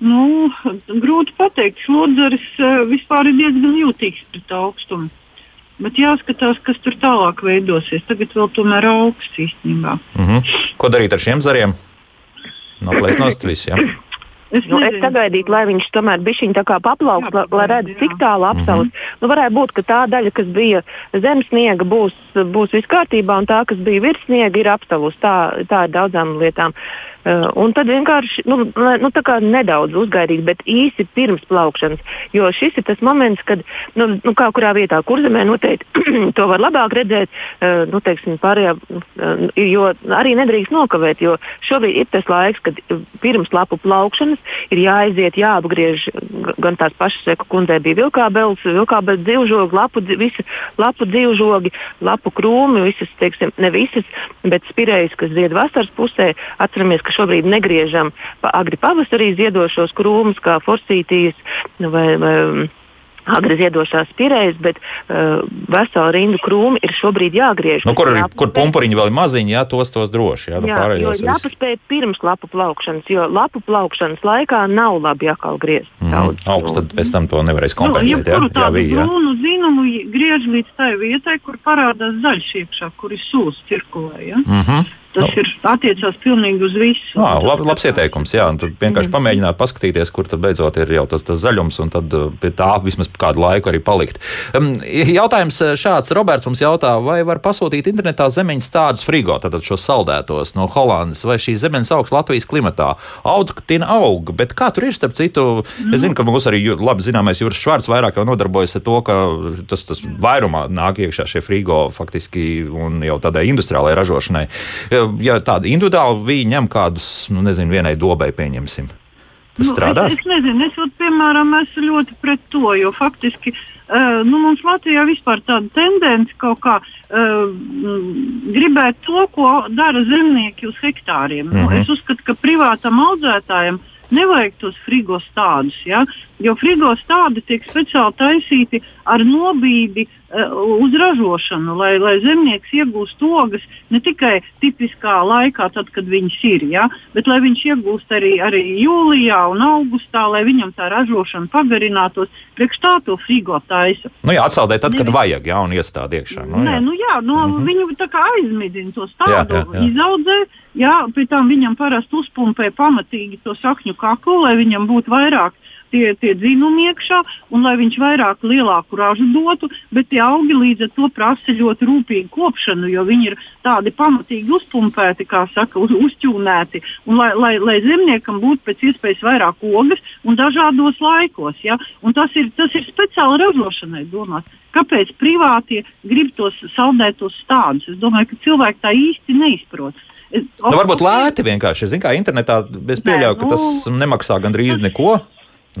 Nu, grūti pateikt. Slodzeris vispār ir diezgan jūtīgs pret augstumu. Bet jāskatās, kas tur tālāk veidosies. Tagad vēl tomēr augsts īstenībā. Mm -hmm. Ko darīt ar šiem zariem? Noplēst nost visu, jā. Ja? Es, Nu, es sagaidītu, lai viņš tomēr bišķiņ tā kā paplauks, lai, lai redz, cik tālu apsaus. Mm -hmm. nu, varētu būt, ka tā daļa, kas bija zem sniega, būs, būs viss kārtībā, un tā, kas bija virs sniega, ir apstalus. Tā, tā ir daudzām lietām. Uh, un tad vienkārši nu, nu, nedaudz uzgaidīt, bet īsi pirms plaukšanas. Jo šis ir tas moments, kad nu, nu, kā kurā vietā, kur zemē noteikti [clears throat] to var labāk redzēt, uh, nu, teiksim, pārējā, uh, jo arī nedrīkst nokavēt, jo šobrīd ir tas laiks, kad pirms lapu plaukšanas ir jāaiziet, jāapgriež gan tās pašas, reku kundzē bija vilkābels, vilkābels dzīvžogi, lapu, visi lapu dzīvžogi, lapu krūmi, visas, teiksim, ne visas, bet spirējas, kas zied vasaras pusē. Atceramies, ka šobrīd negriežam pa agri pavasarī ziedošos krūmus, kā forsītīs vai, vai agri ziedošās spirējas, bet uh, vesela rindu krūmi ir šobrīd jāgriež. Nu, kur, ir- kur pumpuriņi vēl ir maziņi, jā, tos tos droši. Jā, nu, Jā, jo pārējos viss. jāpaspēj pirms lapu plaukšanas, jo lapu plaukšanas laikā nav labi atkal griezt. Mhm. daudz. Augsts tad pēc tam to nevarēs Nu, kompensēt. jā, jebkuru jā, tādu bija. Jā. brūnu zinumu griež līdz tai vietai, kur parādās zaļš iekšā, kur ir sūs cirkulē. Ja? Mhm. Tas ir attiecās pilnīgi uz visu. Jā, lab, labs ieteikums. Jā, tad vienkārši pamēģināt paskatīties, kur tad beidzot ir jau tas, tas zaļums, un tad uh, pie tā vismaz kādu laiku arī palikt. Um, jautājums uh, šāds. Roberts mums jautā, vai var pasūtīt internetā zemeņas tādus frigo, tātad šos saldētos no Holandas, vai šīs zemeņas augs Latvijas klimatā. Audktina aug, bet kā tur ir starp citu? Es zinu, ka mums arī labi zināmais Juris Švārds vairāk jau nodarbojas ar to, ka tas, tas vairumā nāk iekšā šie frigo faktiski un jau tādai industriālajai ražošanai. Ja tādi individuāli viņi ņem kādus, nu nezinu, vienai dobai pieņemsim. Tas Nu, strādās? Es, es nezinu, es, vat, piemēram, esmu ļoti pret to, jo faktiski uh, nu, mums Latvijā vispār tāda tendence kaut kā uh, gribēt to, ko dara zemnieki uz hektāriem. Mm -hmm. nu, Mhm. es uzskatu, ka privātam audzētājam nevajag tos frigo stādus, ja? jo frigo stādi tiek speciāli taisīti ar nobīdi uh, uz ražošanu, lai, lai zemnieks iegūst ogas ne tikai tipiskā laikā, tad, kad viņas ir, ja? bet lai viņš iegūst arī, arī jūlijā un augustā, lai viņam tā ražošana pagarinātos. Priekš tā to frigo taisa. Nu jā, atsaldēt tad, kad Nevis- vajag, jā, un iestādi iekšā. Nu, Nē, jā. nu jā, no, mm -hmm. viņu tā kā aizmidina to stādu, izaudzē. Jā, pēc tam viņam parasti uzpumpē pamatīgi to sakņu kaklu, lai viņam būtu vairāk tie, tie dzinumi iekšā un lai viņš vairāk lielāku ražu dotu, bet tie augi līdz ar to prasa ļoti rūpīgu kopšanu, jo viņi ir tādi pamatīgi uzpumpēti, kā saka, uz, uzķūnēti, un lai, lai, lai zemniekam būtu pēc iespējas vairāk ogas un dažādos laikos. Ja? Un tas ir, tas ir speciāli ražošanai domāts. Kāpēc privātie grib tos saldētos stādus? Es domāju, ka cilvēki tā īsti neizprot. Nu, varbūt lēti vienkārši. Zinu, kā internetā es pieļauju, ka tas nemaksā gandrīz neko.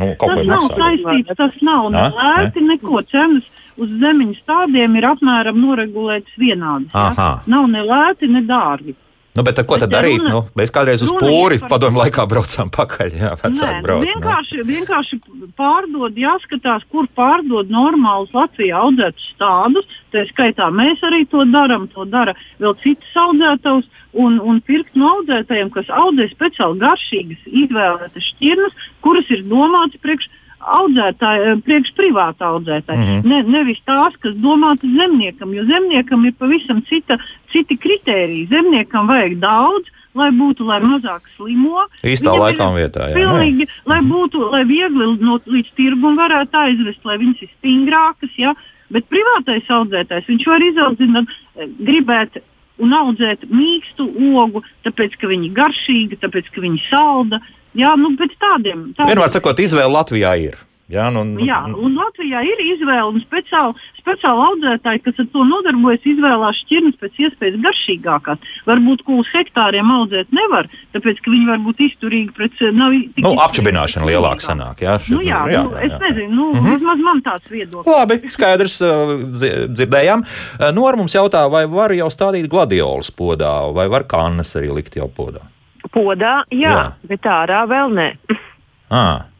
Nu, Tas nav maksā. saistīts, tas nav ne lēti, neko. Cenas uz zemeņu stādiem ir apmēram noregulētas vienādas. ja. Nav ne lēti, ne dārgi. Nu, bet tad ko tad Bet darīt? runa- Nu, mēs kādreiz uz pūri par- padomu laikā braucām [laughs] pakaļ. Jā, Nē, brauc. nu, vienkārši, vienkārši pārdod, jāskatās, kur pārdod normālus Latvijā audzētus stādus. Tā skaitā mēs arī to darām, to dara vēl citas audzētājs. Un, un pirkt no audzētājiem, kas audzē speciāli garšīgas, izvēlētas šķirnes, kuras ir domātas priekš audzētāja, priekš privāta audzētāja. Mm Mhm. -hmm. ne, nevis tās, kas domātas zemniekam, jo zemniekam ir pavisam cita, citi kriteriji. Zemniekam vajag daudz, lai būtu, lai mazāk slimo. Īstā laikā un vietā, jā, Pilnīgi, lai būtu, lai viegli no, līdz tirgum varētu aizvest, lai viņas ir stingrākas. Ja? Bet privātais audzētājs, viņš var izaudzināt, eh, gribēt un audzēt mīkstu ogu, tāpēc, ka viņi garšīgi, tāpēc, ka viņi salda. Jā, nu, pēc tādiem. tādiem Vienmēr sakot, izvēle Latvijā ir. Jā, nu, nu, Jā, un Latvijā ir izvēle, un speciāli, speciāli audzētāji, kas ar to nodarbojas, izvēlās šķirnes pēc iespējas garšīgākās. Varbūt uz hektāriem audzēt nevar, tāpēc, ka viņi var būt izturīgi pret nav tik nu, apčubināšana pret lielāk slimībām. sanāk. Jā, šeit, Nu, jā, jā, nu, es nezinu, nu, Mhm. vismaz man tāds viedoklis. Labi, skaidrs, dzi- dzirdējām. Uh, Nora mums jautā, vai var jau stādīt gladiolus podā, vai var kannas arī likt jau podā? Podā, jā, Jā. jā, bet ārā vēl nē. [laughs] À,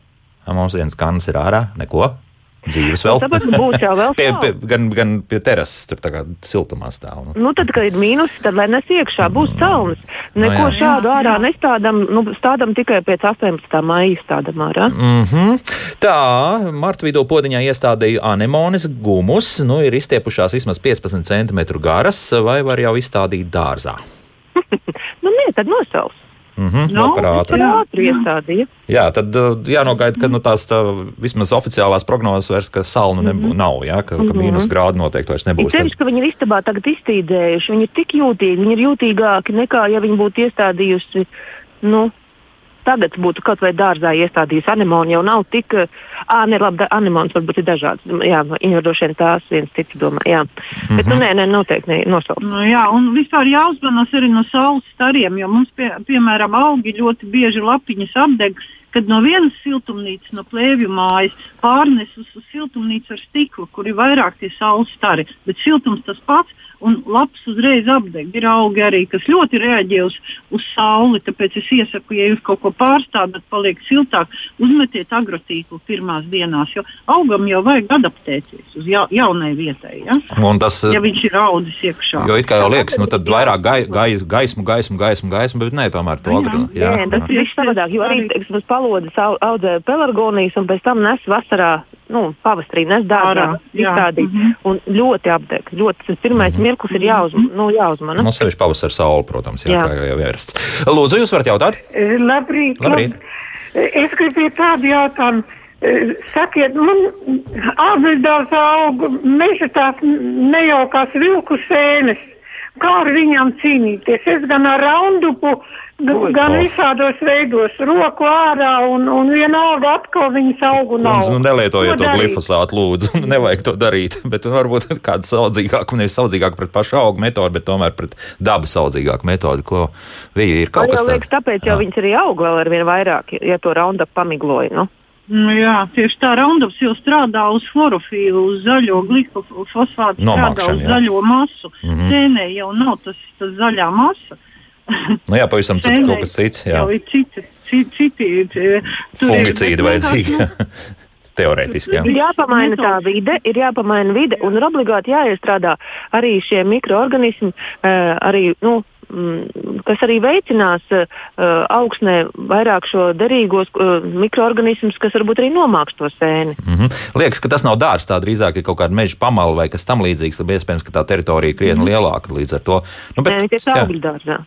mums viens kannas ir ārā, neko. Dzīves vēl. Tāpēc būs jau vēl [laughs] pie, pie, gan, gan pie terases, tur tā kā siltumā stāv. Nu. Nu, tad, kad ir mīnus, tad lai nes iekšā, būs celnis. Neko jā. šādu ārā nestādām, nu, stādām tikai pēc 18. maija stādām ārā. Mm -hmm. Tā, marta vidū podiņā iestādīju anemones gumus, nu ir izstiepušās vismaz 15 cm garas, vai var jau izstādīt dārzā? [laughs] Nu, nē, tad nosauc. Mm -hmm, Nu, Par labprāt. ātri iestādīja. Jā, tad uh, jānogaida, ka nu, tās tā, vismaz oficiālās prognozes vairs, ka salnu nebū, nav, jā, ka, ka mīnus grādi noteikti vairs Ir nebūs. sevišķi, ka viņi ir istabā tagad iztīdējuši. Viņi ir tik jūtīgi, viņi ir jūtīgāki nekā, ja viņi būtu iestādījusi, nu, tagad būtu kaut vai dārzā iestādījusi anemonu. Jau nav tik, ā, ne, labi, anemons varbūt ir dažāds. Jā, viņi droši vien tās viens citu domā, jā. Mm -hmm. Bet, nu, nē, nē, noteikti ne, nosaukt. Nu, jā, un vispār jāuzmanās arī no saules stariem, jo mums, pie, piemēram, augi ļoti bieži lapiņas apdeg, kad no vienas siltumnīcas, no plēvju mājas, pārnes uz, uz siltumnīcu ar stiklu, kur ir vairāk tie saules stari, bet siltums tas pats. Un lapas uzreiz apdeg. Ir augi arī, kas ļoti reaģē uz, uz sauli. Tāpēc es iesaku, ja jūs kaut ko pārstādat, paliek siltāk, uzmetiet agrotīklu pirmās dienās, jo augam jau vajag adaptēties uz ja, jaunai vietai. Ja? Un tas, ja viņš ir audzis iekšā. jo it kā jau liekas, nu tad vairāk gai, gai, gaismu, gaismu, gaismu, gaismu, bet nē, tomēr to agri. Jā, jā, tas ir savādāk. Jo arī uz palodas au- audzē pelargonijas un pēc tam nes vasarā. Nu, pavasarī nes dārgā, Ārā, jā. izstādīt. Mm -hmm. Un ļoti apdeg. Ļoti, tas pirmais mirklis ir jāuzm, nu, jāuzmana. Nu, sevišķi pavasara saule, protams, jā, Jā. kā jau ierasts. Lūdzu, jūs varat jautāt? Eh, Labrīt. Labrīt. lab- Es gribēju tādu jautājumu. Eh, Sakiet, man ārvidās aug meža tās nejaukās vilku sēnes. Kā ar viņām cīnīties? Es gan ar raundupu, gan Oh. visādos veidos, roku ārā un, un vienalga atkal viņas augu nav. Nu, nelietojiet to darīt? glifosātu, lūdzu. [laughs] Nevajag to darīt. Bet varbūt kāda saudzīgāka, nevis saudzīgāka pret pašu augu metodi, bet tomēr pret dabas saudzīgāku metodi, ko viņa ir kaut Man kas jau liekas, tāpēc jau Jā. viņas arī aug vēl ar vien vairāk, ja to raundu pamigloja. Nu. Nu, jā, tieši tā Roundups jau strādā uz chlorofīlu, uz zaļo glifosfātu, strādā uz jā. zaļo masu. Mm -hmm. Sēnē jau nav tas, tas zaļā masa. Nu jā, pavisam cits kaut kas cits. Jā. Jau ir citi, citi, citi tur ir- Fungicīdi vajadzīgi. vienkārši, [laughs] Teorētiski, jā. Ir jāpamaina tā vide, ir jāpamaina vide un ir obligāti jāiestrādā arī šie mikroorganismi, uh, arī, nu, kas arī veicinās uh, augsnē vairāk šo derīgos uh, mikroorganismus, kas varbūt arī nomāks to sēni. Mm -hmm. Liekas, ka tas nav dārsts, tā drīzāk ir kaut kāda meža pamala vai kas tam līdzīgs. Tad iespējams, ka tā teritorija ir krietni lielāka līdz ar to. Nu, Nē, tie ir jā, augļu dārzā.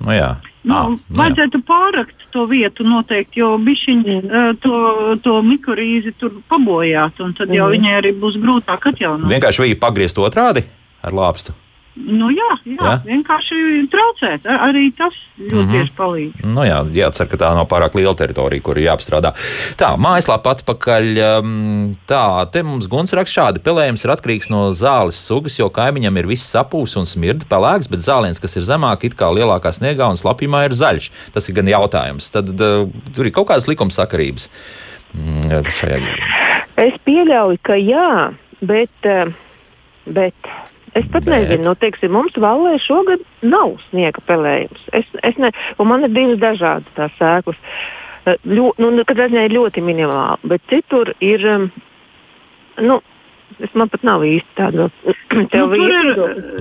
nu, jā. Nu, Ā, nu, jā. vajadzētu pārakt to vietu noteikti, jo bišķiņi mm. to, to mikrorīzi tur pabojāt, un tad jau Mhm. viņai arī būs grūtāk atjaunot. Vienkārši bija pagriezt otrādi ar lāpstu. Nu, jā, jā, Jā? vienkārši traucēt. Ar, arī tas ļoti mm -hmm. tieši palīdz. Nu, jā, jācer, ka tā nav pārāk liela teritorija, kur ir jāapstrādā. Tā, mājaslapā atpakaļ. um, Tā, te mums guns raksta šādi. Pelējums ir atkarīgs no zāles sugas, jo kaimiņam ir viss sapūs un smirda pelēks, bet zāliens, kas ir zemāk, it kā lielākā sniegā un slapjumā ir zaļš. Tas ir gan jautājums. Tad uh, tur ir kaut kādas likumsakarības. Mm, šajā Es pieļauju, ka jā, bet, eh, bet es pat Bet? nezinu, nu, teiksim, mums valē šogad nav sniega pelējums. Es, es ne, man ir divas dažādas tās sēklas. Eh, Ļo, nu, katrā ziņā ir ļoti minimāli, bet citur ir. em, Nu, Es man pat nav īsti tāda [clears throat] Nu, tur ir,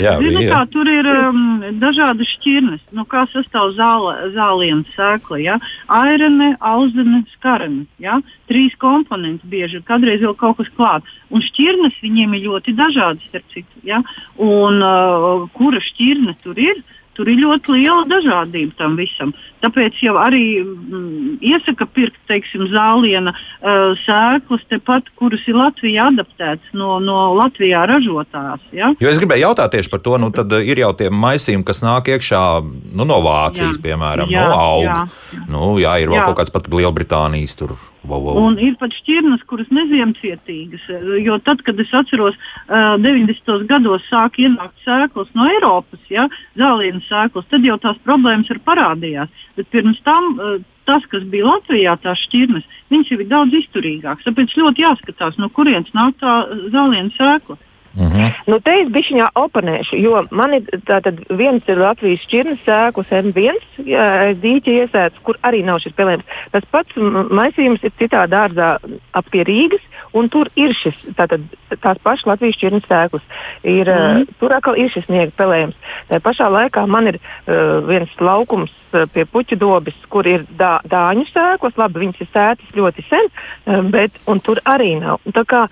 Jā, zini, kā, tur ir um, dažādas šķirnes, no kā sastāv zāle, zāliena sēkla. Ja? Airene, audzene, skarene. Ja? Trīs komponenti bieži, kādreiz vēl kaut kas klāt. Un šķirnes viņiem ir ļoti dažādas, starp citu. Ja? Un uh, kura šķirne tur ir? Tur ir ļoti liela dažādība tam visam. Tāpēc jau arī mm, iesaka pirkt, teiksim, zāliena uh, sēklas, tepat, kuras ir Latvijā adaptētas no, no Latvijā ražotās. Ja? Jo es gribēju jautāt tieši par to, nu, tad uh, ir jau tie maisījumi, kas nāk iekšā nu, no Vācijas, Jā. piemēram, Jā, no auga. jā. Nu, jā, ir vēl Jā. kaut kāds pat Lielbritānijas tur. Wow, wow. Un ir pat šķirnes, kuras neziemcietīgas. Jo tad, kad es atceros, uh, 90. gados sāk ienākt sēklas no Eiropas, ja, zālienas sēklas, tad jau tās problēmas ir parādījās. Bet pirms tam uh, tas, kas bija Latvijā, tās šķirnes, viņas jau ir daudz izturīgākas. Tāpēc ļoti jāskatās, no kurienes nāk tā zāliena sēkla. Mm -hmm. Nu, te es bišķiņā oponēšu, jo man ir tātad viens ir Latvijas šķirnes sēklas M1, jā, dīķi iesēts, kur arī nav šis pelējums. Tas pats maisījums ir citā dārzā ap pie Rīgas, un tur ir šis, tātad, tās pašas Latvijas šķirnes sēklas. Ir, mm. uh, tur atkal ir šis sniega pelējums. Tā pašā laikā man ir uh, viens laukums uh, pie puķu dobes, kur ir dā, dāņu sēklas. Labi, viņas ir sētas ļoti sen, uh, bet tur arī nav. Tā kā,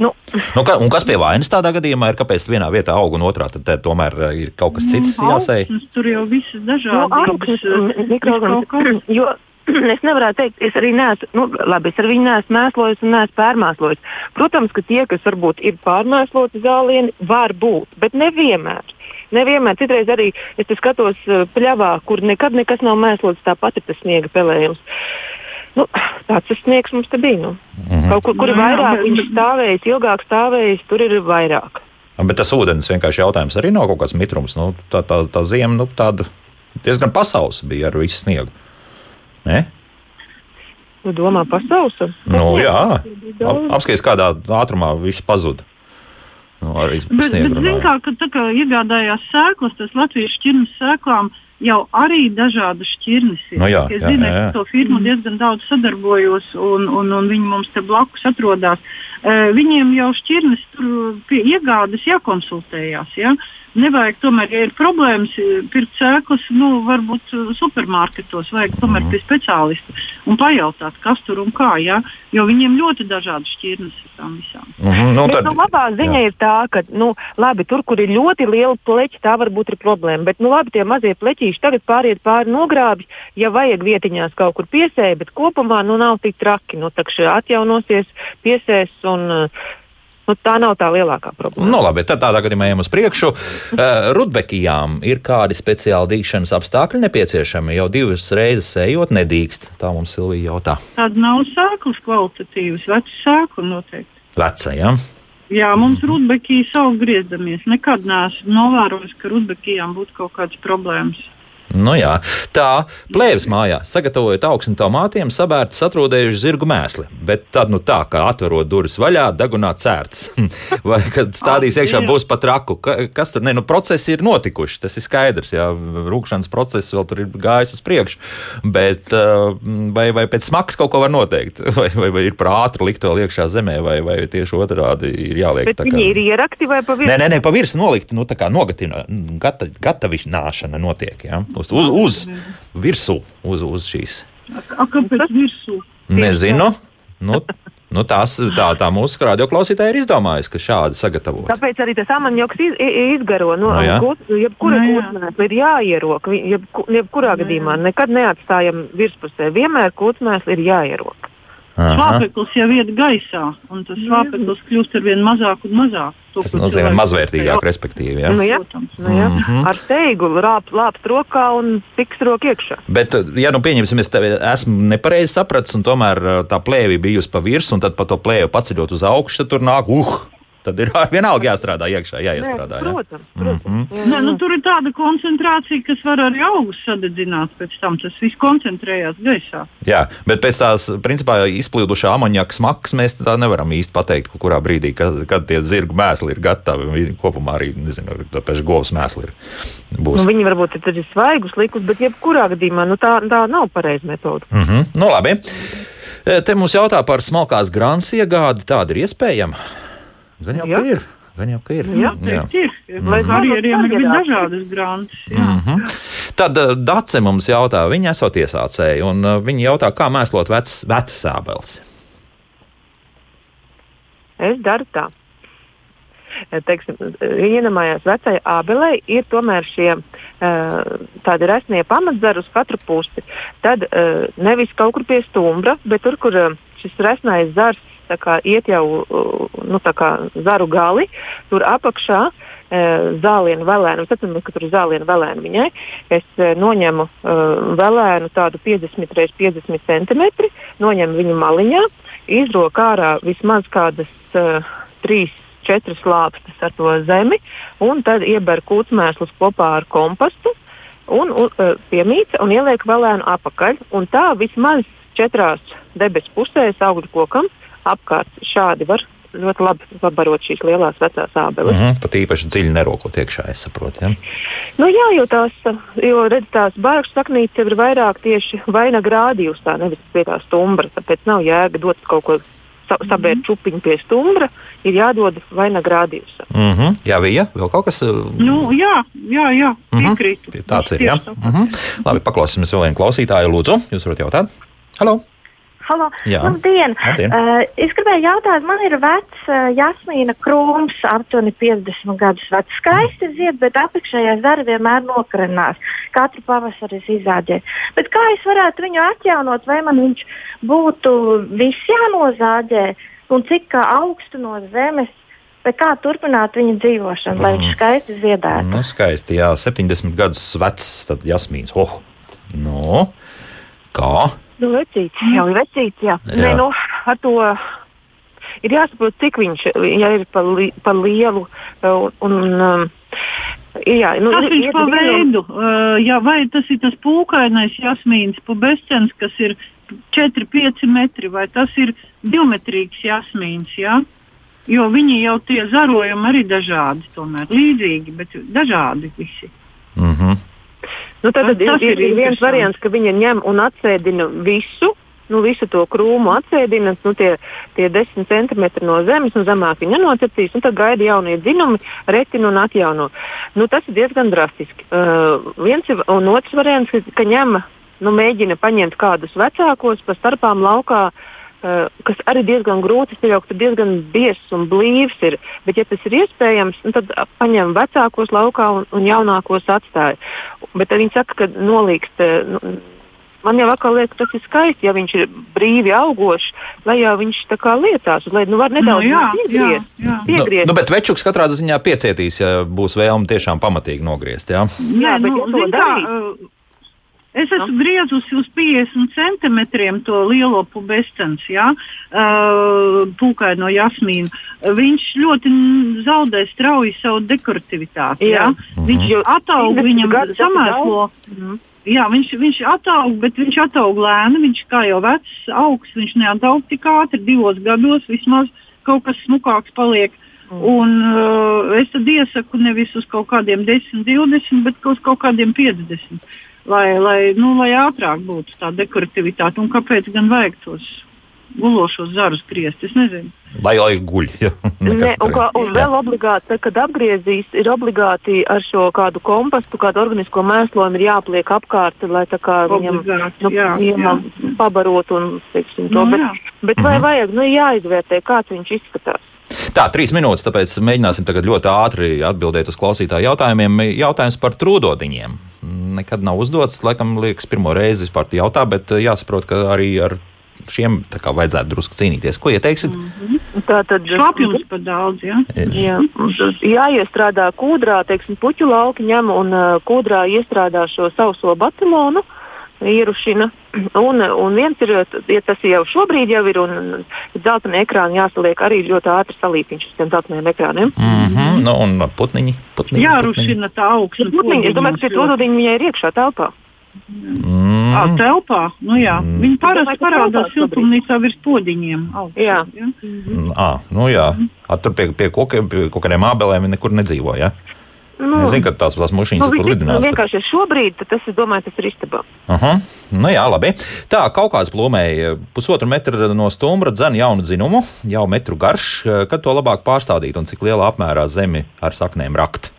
Nu, nu, ka, un kas pie vainas tādā gadījumā ir? Kāpēc vienā vietā aug un otrā tad, tad tomēr ir kaut kas cits Nu, jāsēj? Tur jau viss ir nu, dažādi. augsnes, mikroorganismi, jo [clears throat] es nevaru teikt, es arī neesmu, nu, labi, es ar viņu neesmu mēslojis un neesmu pārmēslojis. Protams, ka tie, kas varbūt ir pārmēsloti zālieni, var būt, bet nevienmēr. Nevienmēr, citreiz arī es te skatos uh, pļavā, kur nekad nekas nav mēslots, tāpat ir tas sniega pelējums. Nu, tāds tas sniegs mums te bija. Nu. Mhm. Kaut kur, kur ir vairāk, viņš ir stāvējis, ilgāk stāvējis, tur ir vairāk. Bet tas ūdens vienkārši jautājums arī nav kaut kāds mitrums. Nu, tā, tā, tā ziema nu, tāda diezgan pasaules bija ar visu sniegu. Ne? Nu, domā, pasausa. Nu, jā, Ap, apskaties, kādā ātrumā viss pazuda. Nu, arī Bet, bet zin kā, ka tā kā iegādājās sēklas, tas Latvijas šķirnes sēklām jau arī dažādas šķirnes ir. Nu jā, es jā, zinu, jā, jā. ka ar to firmu diezgan daudz sadarbojos, un, un, un viņi mums te blakus atrodas. Uh, viņiem jau šķirnes tur pie iegādes jākonsultējās. Ja? Nevajag tomēr, ja ir problēmas, eh, pirkt sēklas, nu, varbūt eh, supermarketos, vajag tomēr Mhm. pie speciālista un pajautāt, kas tur un kā, ja? jo viņiem ļoti dažādas šķirnes ir tam visām. Mhm, nu, Bet, tad, nu, labā ziņa jā. ir tā, ka, nu, labi, tur, kur ir ļoti liela pleķa, tā varbūt ir problēma. Bet, nu, labi, tie mazie pleķīši tagad pāriet pāri nogrābi, ja vajag vietiņās kaut kur piesēja, bet kopumā, nu, nav tik traki. Nu, takši atjaunosies, piesēs un, uh, nu, tā nav tā lielākā problēma. Nu, labi, tad tādā gadījumā ejam uz priekšu. Uh, Rudbekijām ir kādi speciāli dīkšanas apstākļi nepieciešami. Jau divas reizes ejot, nedīkst. Tā mums Silvija jautā. Tāda nav sēklas kvalitatīvas, vecas sēklas noteikti. Veca, ja? Jā, mums Rudbekijas aug griezdamies. Nekad neesmu novērojis, ka Rudbekijām būtu kaut kādas problēmas. Nu, jā. Tā plēves mājā sagatavojot augstu tomātiem, sabērts atrādējuši zirgu mēsli. Bet tad, nu tā, kā atverot durvis vaļā, degunā cērts. [laughs] Vai kad stādīs iekšā būs pat raku. Ka- Kas tur? Nē, nu procesi ir notikuši. Tas ir skaidrs. Jā, rūkšanas process vēl tur ir gājis uz priekšu. Bet vai, vai pēc smagas kaut ko var noteikt? [laughs] Vai, vai, vai ir par ātru likt vēl iekšā zemē, vai, vai tieši otrādi ir jāliek? Bet tā viņi ir ierakti vai pa Nē, nē, nē, pa virsmu nolikt, nu, tā kā nogatina, gata, gatavināšana notiek, jā, uz, uz, uz virsmu, uz, uz šīs. A, kāpēc virsū? Nezinu, nu, nu tās, tā, tā mūsu radioklausītāja ir izdomājusi, ka šādi sagatavot. Tāpēc arī tas amanjoks iz, izgaro. No, Nu, no, jebkura Nu, jā. kūtsmēsla ir jāierok. Jebku, jebkurā gadījumā nekad neatstājam virspusē. Vienmēr kūtsmēsla ir jāierok. Aha. Slāpeklis jau iet gaisā, un tas slāpeklis kļūst ar vien mazāk un mazāk. To, Tas nozīmē cilvēks mazvērtīgāk, respektīvi. Jā. Nu, jā, Protams. nu, jā. Mhm. Ar steigu lāpt rokā un tiks roka iekšā. Bet, ja nu pieņemsim, es esmu nepareizi sapratis, un tomēr tā plēve bijusi pa virsmu, un tad pa to plēvi paceļot uz augšu, tad tur nāk, uh, tad ir [laughs] vienalga jāstrādā iekšā, jāiestrādā. Jā. Protams, protams. Mhm. Jā, Nē, nu, jā. tur ir tāda koncentrācija, kas var arī augus sadedzināt pēc tam. Tas viss koncentrējās gaisā. Jā, bet pēc tās, principā, izplūdušā amonjaka smakas mēs tā nevaram īsti pateikt, ku- kurā brīdī, kad, kad tie zirgu mēsli ir gatavi. Kopumā arī, nezinu, tāpēc govs mēsli ir. Nu, Būs. viņi varbūt ir tādi svaigus likus, bet jebkurā gadījumā nu, tā, tā nav pareiza metode. Mm -hmm. Nu, labi. Te mums jautā par smalkās grāmatas iegādi. Tāda ir iespējama? Gan jau, ka Jā. ir. Gan jau, ka ir. Jā. Jā. Ir. Lai Karjeriem ir zinātu, bija kāda dažādas grāmatas. jā. Mhm. Tad e, Dace mums jautā, viņa esot iesācēji, un e, viņa jautā, kā mēslot vecas sābeles. Es daru tā. Eh, Teiksim, eh, ienemājās vecai ābelei ir tomēr šie tādi resnie pamatdzari uz katru pusi. Tad nevis kaut kur pie stumbra, bet tur, kur šis resnais zars kā iet jau uh, nu, kā zaru gali, tur apakšā uh, zālienu velēnu. Es atceros, ka tur ir zālienu velēna viņai. Es uh, noņemu uh, velēnu tādu 50 x 50 cm, noņemu viņu maliņā, izroku ārā vismaz kādas uh, trīs četras lāpstas ar to zemi, un tad ieber kūtsmēslus kopā ar kompastu un uh, piemīca un ieliek vēlēnu apakaļ. Un tā vismaz četrās debesu pusēs augļu kokam apkārt šādi var ļoti labi pabarot šīs lielās vecās ābeles. Mm -hmm. Pat īpaši dziļi nerokot iekšā, es saprotu. Ja? Nu, jā, jo tās, jo redz, tās bāršas saknītes jau ir vairāk tieši vainaga rādījusā, nevis pie tā stumbra. Tāpēc nav jēga dot kaut ko sa sabērt čupiņu pie stumbra, ir jādod vainagrādījusam. Mm -hmm. Jā, bija vēl kaut kas. Nu, jā, jā, jā piekrītu. Pie Tāds Viss ir. Jā. Mm -hmm. Labi, paklausīsimies vēl vienu klausītāju. Lūdzu, jūs varat jautāt? Halo! Halo, Jā. labdien! Labdien. Uh, es gribēju jautāt, man ir vecs uh, jasmīna krūms, aptuveni 50 gadus vecs. Skaisti zied, bet apakšējā zara vienmēr nokarinās. Katru pavasari izāģē. Bet kā es varētu viņu atjaunot, vai man viņš būtu viss jānozāģē un cik augstu no zemes? Vai kā turpināt viņa dzīvošanu, lai viņš skaisti ziedētu? Nu, skaisti, jā, 70 gadus vecs, tad jasmīns. Oh, nu, kā? Nu, vecīts, jau ir vecīts, jā. Jā. Nē, nu, ar to ir jāsaprot, cik viņš ja ir par, li, par lielu. uh, Un, um, jā, nu, Tas viņš pa veidu, uh, jā, vai tas ir tas pūkainais jasmīns, pubescens, kas ir 4-5 metri, vai tas ir divmetrīgs jasmīns, jā? Jo viņi jau tie zarojumi arī dažādi, tomēr līdzīgi, bet dažādi visi. Mm -hmm. Nu, tad, tad ir, ir viens variants, ka viņa ņem un atsēdina visu. Nu, visu to krūmu atsēdina, nu, tie, tie 10 centimetri no zemes, un zemāk viņa nenocirtīs, un tad gaida jaunie dzinumi, retina un atjauno. Nu, tas ir diezgan drastiski. Uh, viens ir, un otrs variants, ka, ka ņem, nu, mēģina paņemt kādus vecākos pa starpām laukā, uh, kas arī diezgan grūti pieļaut, ka diezgan biezs un blīvs ir. Bet, ja tas ir iespējams, nu, tad uh, paņem vecākos laukā un, un jaunākos atstāja. Bet viņi saka, ka nolīgst. eh, Nu, Man jau atkal liekas, ka tas ir skaisti, ja viņš ir brīvi augošs, lai jau viņš tā kā lietās, lai nu var nedaudz Nu, jā, piegriezt. jā, jā. Nu, piegriezt. nu, bet večuks katrā ziņā piecietīs, ja būs vēlme tiešām pamatīgi nogriezt. Jā? Jā, bet ja to uh, Es esmu griezusi uz 50 centimetriem to lielo pubescens, ja, uh, pūkaino jasmīnu. Viņš ļoti zaudē strauji savu dekorativitāti. Ja. Jā. Viņš ataug, 30 viņam samēslo. Mhm. Jā, viņš, viņš ataug, bet viņš ataug lēni. Viņš kā jau vecs augs, viņš neataug tik ātri. Divos gados vismaz kaut kas smukāks paliek. Un, uh, es tad iesaku nevis uz kaut kādiem 10, 20, bet uz kaut kādiem 50. Lai, lai, nu, lai ātrāk būtu tā dekorativitāte. Un kāpēc gan vajag tos gulošos zarus griezt? Es nezinu. Lai, lai guļ. Jā, [laughs] Ne, un, kā, un jā. vēl obligāti, tad, kad apgriezīs, ir obligāti ar šo kādu kompostu, kādu organisko mēslojumu ir jāpliek apkārt, lai tā kā viņam Obligāti, nu, jā, viņam pabarot un teiksim, to. Nu, bet, jā. bet vai vajag, nu jāizvērtē, kāds viņš izskatās. Tā, trīs minūtes, tāpēc mēģināsim tagad ļoti ātri atbildēt uz klausītāju jautājumiem. Jautājums par trūdodiņiem. Nekad nav uzdots, laikam, liekas, pirmo reizi vispār jautā, bet eh, jāsaprot, ka arī ar šiem tā kā vajadzētu drusku cīnīties. Ko ieteiksit? Tā tad Šlapjums par daudz, jā. Jā, jāiestrādā kūdrā, teiksim, puķu lauki ņem un uh, kūdrā iestrādā šo sauso batilonu. Ierušina. Un, un viens ir, ja tas jau šobrīd jau ir, un dzeltenā ekrāna jāsaliek arī ļoti ātri salīpiņš uz tiem dzelteniem ekrāniem. Mm -hmm. nu, un putniņi. putniņi Jārušina tā augsta. Putniņi, es domāju, ka tie tūlīņi viņai ir iekšā telpā. Mm. Ah, telpā, nu jā. Mm. Viņi parasti parādās siltumnīcā virs podziņiem. Jā. ja? Mm, ā, nu jā, A, tur pie, pie, kokiem, pie kaut kādiem ābelēm viņi nekur nedzīvo. Nu, zinu, ka tās, tās mušiņas nu, tur lidinās. bet- vienkārši šobrīd tad tas, es domāju, tas ir istabā. Aha. Nu jā, labi. Tā kaut kāds plūmēji pusotru metru no stumbra dzen jaunu dzinumu, jau metru garš. Kad to labāk pārstādīt un cik lielā apmērā zemi ar saknēm rakt?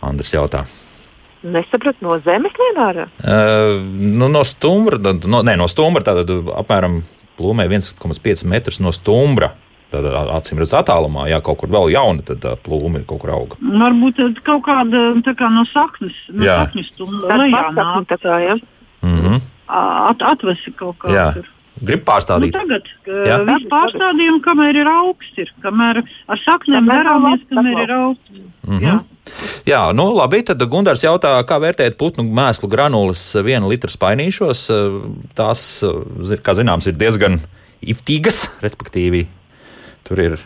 Andrs jautā. Nesapratu no zemes lienārā. Uh, nu, no stumbra, no, nē, no stumbra tātad apmēram plūmē 1,5 metrus no stumbra. Tad acīm redzot, attālumā, ja kaut kur vēl jauna, tad tā plūme kaut kur auga. Varbūt tad kaut kāda tā kā no saknes, no Jā. sakņu stunda. Lejā tā ja. Mm -hmm. At, atvesi kaut kā Jā. tur. Grib Nu, pārstādīt. tagad Jā. uh, viss pārstādījumi, kamēr ir augsts, ir, kamēr ar saknēm darāmies, kamēr ir augsts. Mhm. Jā. Jā, nu labi. Tad Gunārs jautā, kā vērtēt putnu mēslu granulas viena litra spainīšos. Tās, kā zināms, ir diezgan iftīgas, respektīvi, tur ir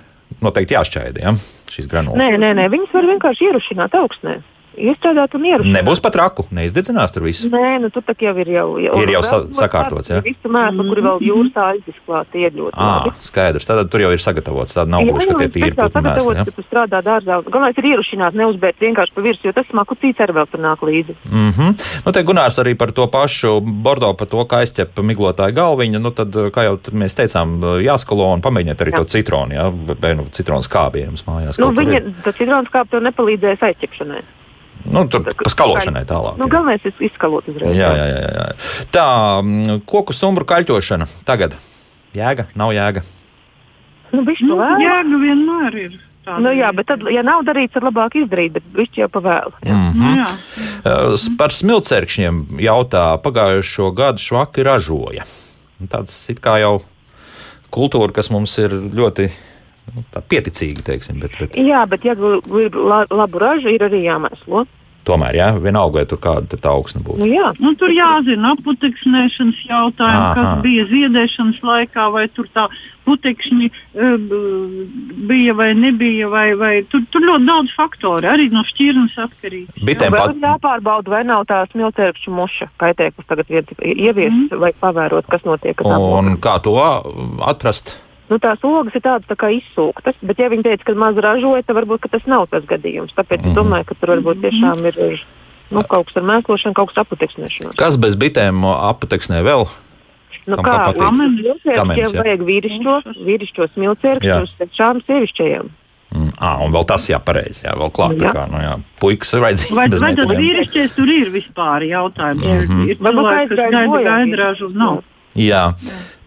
noteikti jāšķaida ja? šīs granulas. Nē, nē, nē, viņas var vienkārši ierušināt augstnē. Iestrādāt un ierušināt. Nebūs pat raku, neizdedzinās tur viss. Nē, nu tur tā jau ir jau. Ir jau sa- sakārtots, jā? Visu mēslu, kuri vēl jūrā aizklāti, ir ļoti À, labi. skaidrs, tad tur jau ir sagatavots. Tāda nav Jā, gluži, ka jā, tie tīri putekļi mēsli. ka tu strādā dārzā. Galvenais ir ierušināt, neuzbērt vienkārši pa virsmu, jo tas smaku cīts arī vēl tur nāk līdzi. Mm -hmm. nu, te Gunārs arī par to pašu Bordo, par to, kā aizķep miglotāju galviņu. Nu, tad, kā jau tad mēs teicām, jāskalo un pamēģiniet arī jā. to citronu, ja? vai nu, citronu skābi jums mājās. Nu, kur viņa, tas citrons kāp tev nepalīdzēs aizķepšanai. Nu, tur pa skalošanai tālāk. Nu, galvenais ir izskalot uzreiz. Jā, jā, jā, jā. Tā, mm, koku stumbru kaļķošana tagad. Jēga, nav jēga. Nu, Nu, jēga vienmēr ir. tāda Nu, jā, bet tad, ja nav darīts, tad labāk izdarīt, bet višķi jau pavēlu. Mm Nu, -hmm. jā. Par smilcerkšņiem jautā, pagājušo gadu švaki ražoja. Tāds it kā jau kultūra, kas mums ir ļoti nu, tā pieticīga, teiksim, bet, bet Jā, bet ja grib la, labu ražu, ir arī jāmēslo. tomēr, jā, vienalga, vai tur kāda tad tā augsne būtu. Nu, jā. Nu, tur jāzina aputeksnēšanas jautājumi, Aha. kas bija ziedēšanas laikā, vai tur tā putekšņi uh, bija vai nebija, vai, vai tur, tur ļoti daudz faktoru, arī no šķirnes atkarīgs. Bitēm Vēl pat, jāpārbauda, vai nav tā smilcerkšņu muša kaitēklis tagad ievies, mm. vai pavērot, kas notiek. un kā to atrast? Nu, tās ogas ir tādas tā kā izsūktas, bet ja viņi teica, ka maz ražoja, tad varbūt ka tas nav tas gadījums. Tāpēc mm. es domāju, ka tur varbūt tiešām ir nu, kaut kas ar mēslošanu, kaut kas aputeksnēšanos. Kas bez bitēm apateksnē vēl? Nu, Kam kā Kamenis, jā. vajag vīrišķo, vīrišķo smilcerkšņu Jā. uz sešām sievišķajām. Mm, à, un vēl tas jāpareizi, jā, vēl klāt. Tā Jā. kā, nu, jā, puikas ir vajadzīgs. Vai, bez vai tad vīrišķies tur ir vispār jautājums? Mm -hmm. Ir Varbūt cilvēki, kas gaida, gaida ražu. Nav. Jā.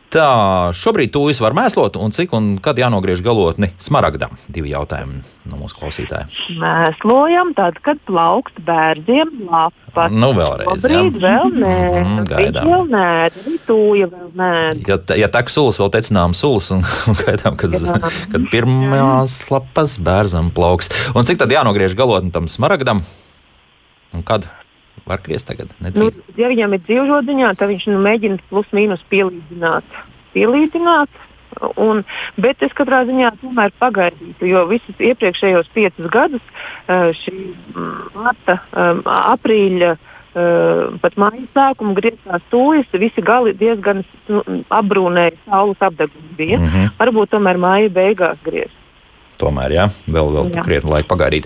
Tā, šobrīd tūjas var mēslot, un cik un kad jānogriež galotni smaragdam? Divi jautājumi no mūsu klausītājiem. Mēslojam, tad, kad plaukst bērniem lapas. Nu, vēlreiz, Šobrīd jā. vēl nē, viņš gaidām. vēl nē, arī tūja vēl nē. Ja, ja tek sulas, vēl tecinām sulas, un, [laughs] un gaidām, kad, Jā. kad pirmās lapas bērzam plauks. Un cik tad jānogriež galotni tam smaragdam? Un kad? Var kriest tagad? Nu, Nedrīkst. ja viņam ir dzīvžodiņā, tad viņš nu, mēģina plus mīnus pielīdzināt. pielīdzināt un, bet es katrā ziņā tomēr pagaidītu, jo visus iepriekšējos piecus gadus eh, šī mm, marta, um, aprīļa. Uh, pat mājas sākuma grieztās tūjas, visi gali diezgan nu, apbrūnēja, saules bija. Mm. -hmm. Varbūt tomēr māja beigās griez. Tomēr, jā, vēl, vēl krietni laika pagaidīt.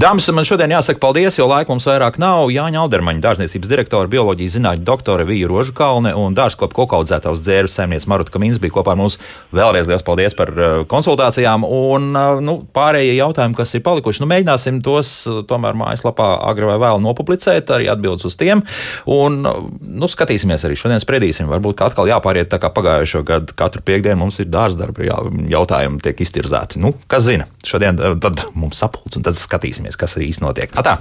Dāmas, man šodien jāsaka paldies, jo laika mums vairāk nav. Jāņa Aldermaņa, dārzniecības direktore, bioloģijas zinātņu doktore Vija Rožakalne un dārzkopu kokaudzētājs dzēras saimnieks Maruta Kamins bija kopā ar mums. Vēlreiz liels paldies par uh, konsultācijām un uh, nu, pārējie jautājumi, kas ir palikuši. Nu, mēģināsim tos uh, tomēr mājaslapā agri vai vēl nopublicēt, arī atbildes uz tiem. Un nu, skatīsimies arī šodien spriedīsim. Varbūt atkal jāpāriet tā kā pagājušo gadu. Katru piekdienu mums ir dārzdarbi jā, jautājumi tiek iztirzēti. Nu, kas zina, šodien uh, tad mums sapulcs un tad skatīsimies, kas arī īsti notiek. Atā!